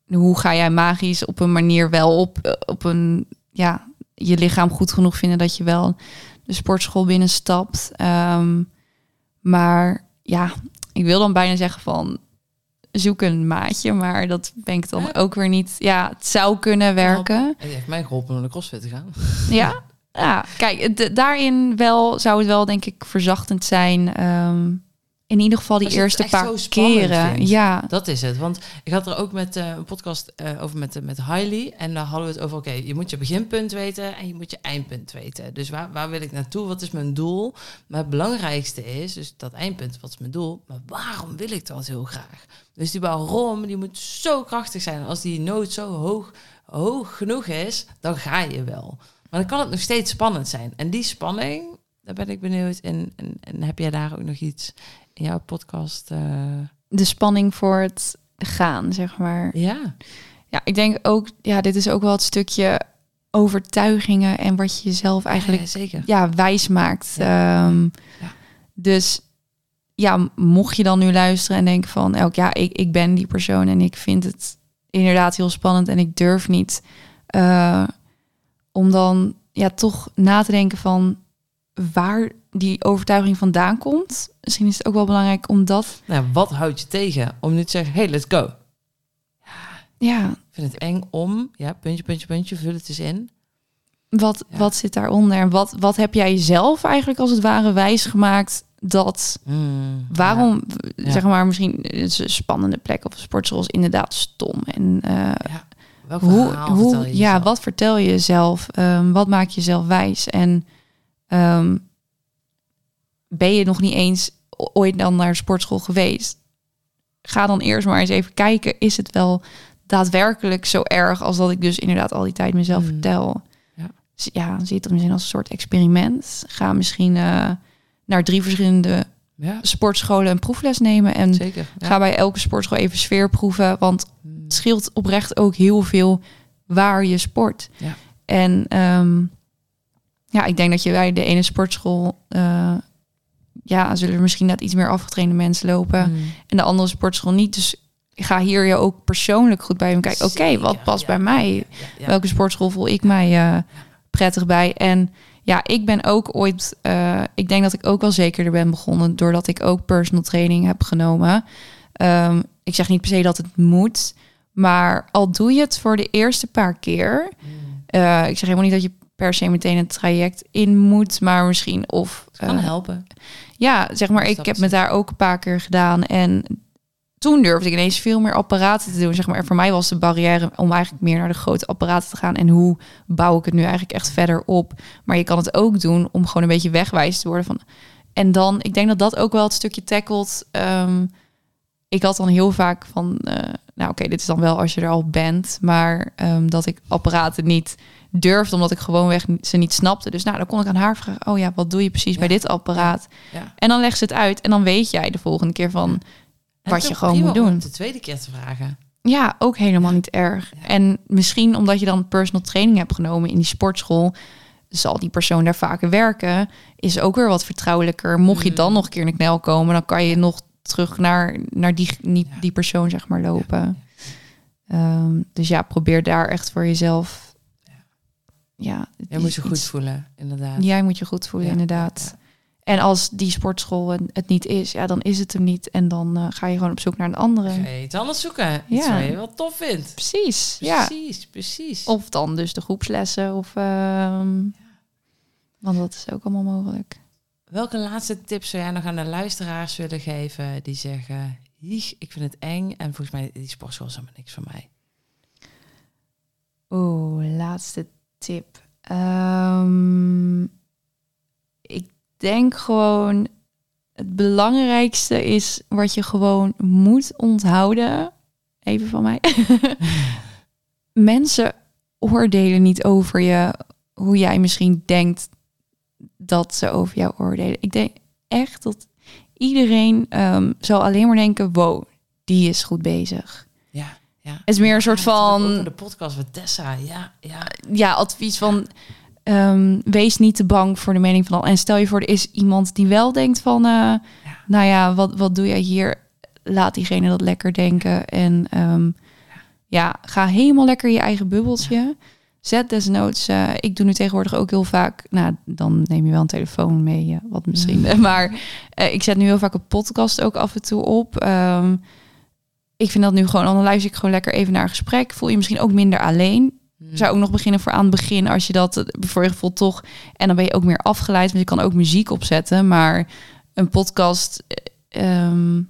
hoe ga jij magisch op een manier wel op, eh, op een, ja, je lichaam goed genoeg vinden dat je wel de sportschool binnenstapt, Ehm maar ja, ik wil dan bijna zeggen van zoek een maatje, maar dat ben ik dan Ja. ook weer niet. Ja, het zou kunnen werken. Het heeft mij geholpen om naar de crossfit te gaan. Ja, ja. kijk, daarin wel zou het wel denk ik verzachtend zijn. ehm, in ieder geval die eerste echt paar zo spannend keren. vindt. Ja, Dat is het. Want ik had er ook met eh, een podcast eh, over met, met Hailey. En daar hadden we het over, oké, je moet je beginpunt weten en je moet je eindpunt weten. Dus waar, waar wil ik naartoe? Wat is mijn doel? Maar het belangrijkste is, dus dat eindpunt, wat is mijn doel? Maar waarom wil ik dat heel graag? Dus die waarom, die moet zo krachtig zijn. Als die nood zo hoog, hoog genoeg is, dan ga je wel. Maar dan kan het nog steeds spannend zijn. En die spanning, daar ben ik benieuwd. En, en, en heb jij daar ook nog iets in jouw podcast? eh, de spanning voor het gaan, zeg maar. ja. Ja, ik denk ook, ja, dit is ook wel het stukje overtuigingen en wat je jezelf eigenlijk Ja, zeker. ja, wijs maakt. Ja. Ehm. Dus ja, mocht je dan nu luisteren en denken van, elk ja, ik, ik ben die persoon en ik vind het inderdaad heel spannend en ik durf niet, eh, om dan ja toch na te denken van waar die overtuiging vandaan komt. Misschien is het ook wel belangrijk om dat... Nou, wat houdt je tegen om nu te zeggen, hey, let's go. Ja, Ik vind het eng om, ja, puntje, puntje, puntje, vul het eens in. wat, Ja. wat zit daaronder? En wat, wat heb jij zelf eigenlijk als het ware wijsgemaakt dat... Hmm, Waarom, Ja. zeg maar, misschien is een spannende plek of een sportschool is inderdaad stom. En eh, Ja. Welk hoe, hoe je ja, jezelf? wat vertel je jezelf? Ehm, wat maak je jezelf wijs? En ehm, ben je nog niet eens ooit dan naar sportschool geweest? Ga dan eerst maar eens even kijken, is het wel daadwerkelijk zo erg als dat ik dus inderdaad al die tijd mezelf Hmm. vertel? Ja. Ja, zie het misschien als een soort experiment. Ga misschien eh, naar drie verschillende Ja, sportscholen een proefles nemen en zeker. Ja. ga bij elke sportschool even sfeer proeven, want Hmm. het scheelt oprecht ook heel veel waar je sport. Ja. En ehm, ja, ik denk dat je bij de ene sportschool, eh, ja, zullen er misschien net iets meer afgetrainde mensen lopen Hmm. en de andere sportschool niet. Dus ga hier je ook persoonlijk goed bij hem kijken. Oké, wat past ja, bij mij? Welke sportschool voel ik mij eh, prettig bij? En ja, ik ben ook ooit, eh, ik denk dat ik ook wel zekerder ben begonnen doordat ik ook personal training heb genomen. Ehm, ik zeg niet per se dat het moet, maar al doe je het voor de eerste paar keer. Hmm. eh, ik zeg helemaal niet dat je per se meteen een traject in moet, maar misschien of Het kan eh, helpen. ja, zeg maar, ik heb me daar ook een paar keer gedaan. En toen durfde ik ineens veel meer apparaten te doen. Zeg maar, En voor mij was de barrière om eigenlijk meer naar de grote apparaten te gaan. En hoe bouw ik het nu eigenlijk echt verder op? Maar je kan het ook doen om gewoon een beetje wegwijs te worden van. En dan, ik denk dat dat ook wel het stukje tackelt. Ehm, ik had dan heel vaak van, eh, nou oké, dit is dan wel als je er al bent, maar ehm, dat ik apparaten niet durfde, omdat ik gewoonweg ze niet snapte. Dus nou, dan kon ik aan haar vragen, oh ja, wat doe je precies Ja. bij dit apparaat? Ja. En dan legt ze het uit en dan weet jij de volgende keer van, wat je gewoon moet om doen. het de tweede keer te vragen. ja, ook helemaal niet erg. En misschien omdat je dan personal training hebt genomen in die sportschool, zal die persoon daar vaker werken, is ook weer wat vertrouwelijker. Mocht je Mm. dan nog een keer in de knel komen, dan kan je nog terug naar, naar die, die persoon, zeg maar, lopen. Ehm, dus ja, probeer daar echt voor jezelf. Ja, Je moet je goed voelen, inderdaad. Jij moet je goed voelen, Ja, inderdaad. ja, En als die sportschool het- niet is, ja, dan is het hem niet. En dan eh, ga je gewoon op zoek naar een andere. Ga je iets anders zoeken. Iets Ja. wat je wel tof vindt. Precies, ja. Precies, precies. Of dan dus de groepslessen. Of, ehm, Want dat is ook allemaal mogelijk. Welke laatste tips zou jij nog aan de luisteraars willen geven die zeggen... "Hieg, ik vind het eng en volgens mij die sportschool is helemaal niks voor mij. Oeh, laatste tip. Ehm, ik denk gewoon... Het belangrijkste is wat je gewoon moet onthouden. Even van mij. Mensen oordelen niet over je hoe jij misschien denkt dat ze over jou oordelen. Ik denk echt dat iedereen ehm, zal alleen maar denken: wow, die is goed bezig. Ja, ja. Het is meer een soort Ja, van de podcast met Tessa, ja, ja. ja, advies van ehm, wees niet te bang voor de mening van al. En stel je voor, er is iemand die wel denkt van, eh, nou ja, wat, wat doe jij hier? Laat diegene dat lekker denken. En ehm, ja, ga helemaal lekker je eigen bubbeltje. Zet desnoods, eh, ik doe nu tegenwoordig ook heel vaak, nou, dan neem je wel een telefoon mee, eh, wat misschien. Maar ik zet nu heel vaak een podcast ook af en toe op. Ehm, ik vind dat nu gewoon, dan luister ik gewoon lekker even naar een gesprek. Voel je misschien ook minder alleen. Hm. Zou ook nog beginnen voor aan het begin als je dat eh, voor je gevoel toch. En dan ben je ook meer afgeleid, want je kan ook muziek opzetten. Maar een podcast eh, ehm,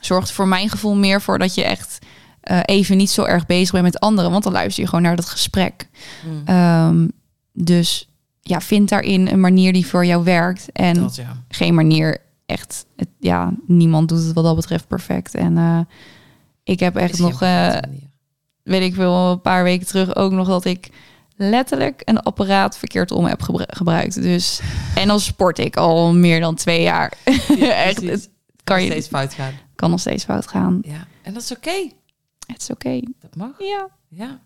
zorgt voor mijn gevoel meer voor dat je echt eh, even niet zo erg bezig bent met anderen. Want dan luister je gewoon naar dat gesprek. Hm. Ehm, dus ja, vind daarin een manier die voor jou werkt. En Dat ja. geen manier echt. Het, ja, niemand doet het wat dat betreft perfect. En eh, ik heb echt nog. eh, weet ik veel, een paar weken terug ook nog dat ik letterlijk een apparaat verkeerd om heb gebru- gebruikt. Dus, en dan sport ik al meer dan twee jaar. Echt, het kan, je, steeds fout gaan. kan nog steeds fout gaan. Ja, en dat is oké. Het is oké. Dat mag. Ja. Ja.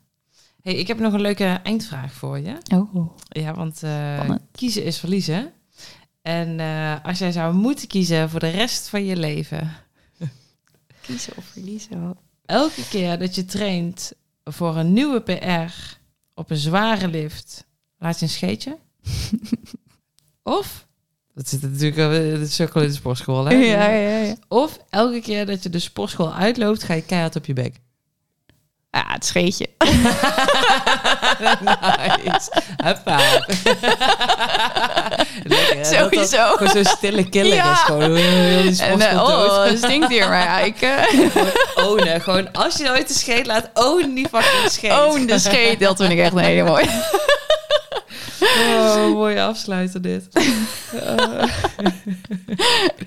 Hey, ik heb nog een leuke eindvraag voor je. Oh. Ja, want eh, kiezen is verliezen. En eh, als jij zou moeten kiezen voor de rest van je leven, Kiezen of verliezen. elke keer dat je traint voor een nieuwe PR op een zware lift, laat je een scheetje. of Dat zit natuurlijk in de cirkel in de sportschool, hè? Ja, ja, ja. Of elke keer dat je de sportschool uitloopt, ga je keihard op je bek. Ja, het scheetje. nice. Hoppa. Lekker? Dat dat Sowieso. Gewoon zo'n stille killer Ja. is. Gewoon heel die En, eh, dood. oh, het stinkt hier. Maar ik eh Gewoon ownen. Gewoon als je ooit de scheet laat, own die fucking scheet. own de scheet. Dat vind ik echt een hele mooie. Oh, mooie afsluiter dit. Oh,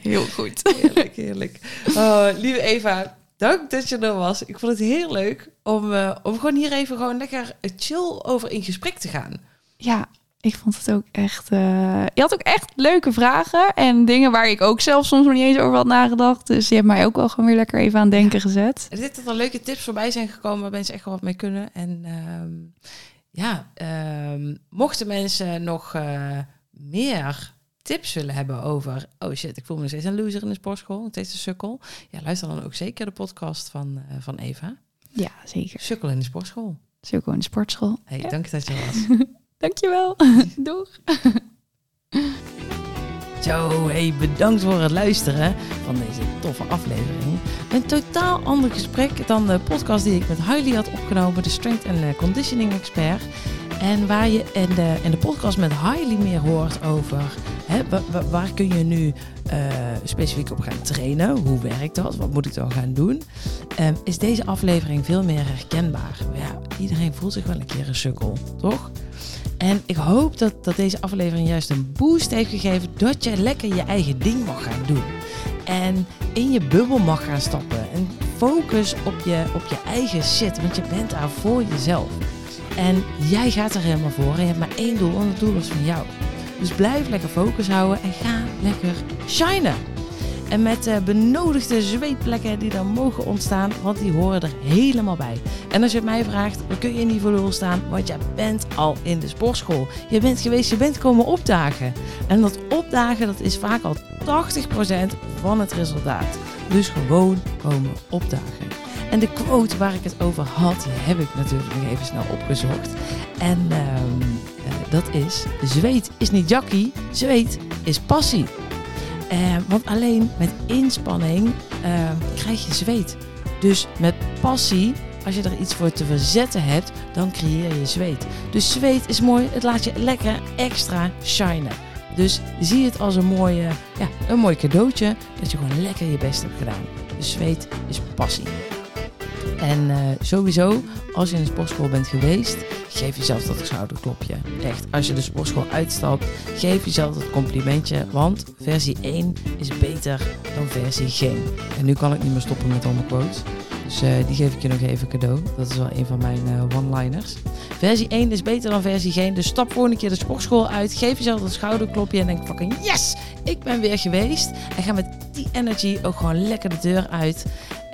Heel goed. heerlijk, heerlijk. Oh, lieve Eva, dank dat je er was. Ik vond het heel leuk om, eh, om gewoon hier even gewoon lekker chill over in gesprek te gaan. Ja, ik vond het ook echt... eh, Je had ook echt leuke vragen. En dingen waar ik ook zelf soms nog niet eens over had nagedacht. Dus je hebt mij ook wel gewoon weer lekker even aan het denken gezet. Er zitten er leuke tips voorbij zijn gekomen waar mensen echt wel wat mee kunnen. En ehm, ja, ehm, mochten mensen nog eh, meer tips willen hebben over... Oh shit, ik voel me nog steeds een loser in de sportschool. Nog steeds een sukkel. Ja, luister dan ook zeker de podcast van, eh, van Eva. Ja, zeker. Sukkel in de sportschool. Gewoon in de sportschool. Hey, dank dat je was. Dankjewel. Doeg. Zo, hey, bedankt voor het luisteren van deze toffe aflevering. Een totaal ander gesprek dan de podcast die ik met Hailey had opgenomen, de Strength and Conditioning Expert. En waar je in de, in de podcast met Hailey meer hoort over hè, wa- wa- waar kun je nu eh, specifiek op gaan trainen, hoe werkt dat, wat moet ik dan gaan doen, Ehm, is deze aflevering veel meer herkenbaar. Ja, iedereen voelt zich wel een keer een sukkel, toch? En ik hoop dat, dat deze aflevering juist een boost heeft gegeven dat je lekker je eigen ding mag gaan doen. En in je bubbel mag gaan stappen. En focus op je, op je eigen shit, want je bent daar voor jezelf. En jij gaat er helemaal voor en je hebt maar één doel en dat doel is van jou. Dus blijf lekker focus houden en ga lekker shinen. En met de benodigde zweetplekken die dan mogen ontstaan, want die horen er helemaal bij. En als je het mij vraagt, dan kun je niet voor lul staan, want je bent al in de sportschool. Je bent geweest, je bent komen opdagen. En dat opdagen, dat is vaak al 80% van het resultaat. Dus gewoon komen opdagen. En de quote waar ik het over had, die heb ik natuurlijk nog even snel opgezocht. En ehm, eh, dat is, zweet is niet jakkie, zweet is passie. Eh, want alleen met inspanning eh, krijg je zweet. Dus met passie, als je er iets voor te verzetten hebt, dan creëer je zweet. Dus zweet is mooi, het laat je lekker extra shinen. Dus zie het als een, mooie, ja, een mooi cadeautje dat je gewoon lekker je best hebt gedaan. Dus zweet is passie. En eh, sowieso, als je in de sportschool bent geweest, geef jezelf dat schouderklopje. Echt, als je de sportschool uitstapt, geef jezelf dat complimentje. Want versie 1 is beter dan versie geen. En nu kan ik niet meer stoppen met al mijn quotes. Dus eh, die geef ik je nog even cadeau. Dat is wel een van mijn eh, one-liners. Versie 1 is beter dan versie geen. Dus stap voor een keer de sportschool uit. Geef jezelf dat schouderklopje en denk fucking yes, ik ben weer geweest. En ga met die energy ook gewoon lekker de deur uit.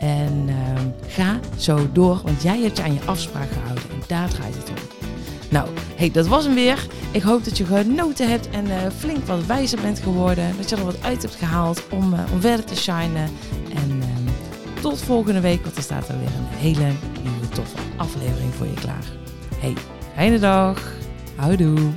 En ehm, ga zo door, want jij hebt je aan je afspraak gehouden. En daar draait het om. Nou, hey, dat was hem weer. Ik hoop dat je genoten hebt en eh, flink wat wijzer bent geworden. Dat je er wat uit hebt gehaald om, eh, om verder te shinen. En ehm, tot volgende week, want er staat er weer een hele nieuwe toffe aflevering voor je klaar. Hey, fijne dag. Houdoe.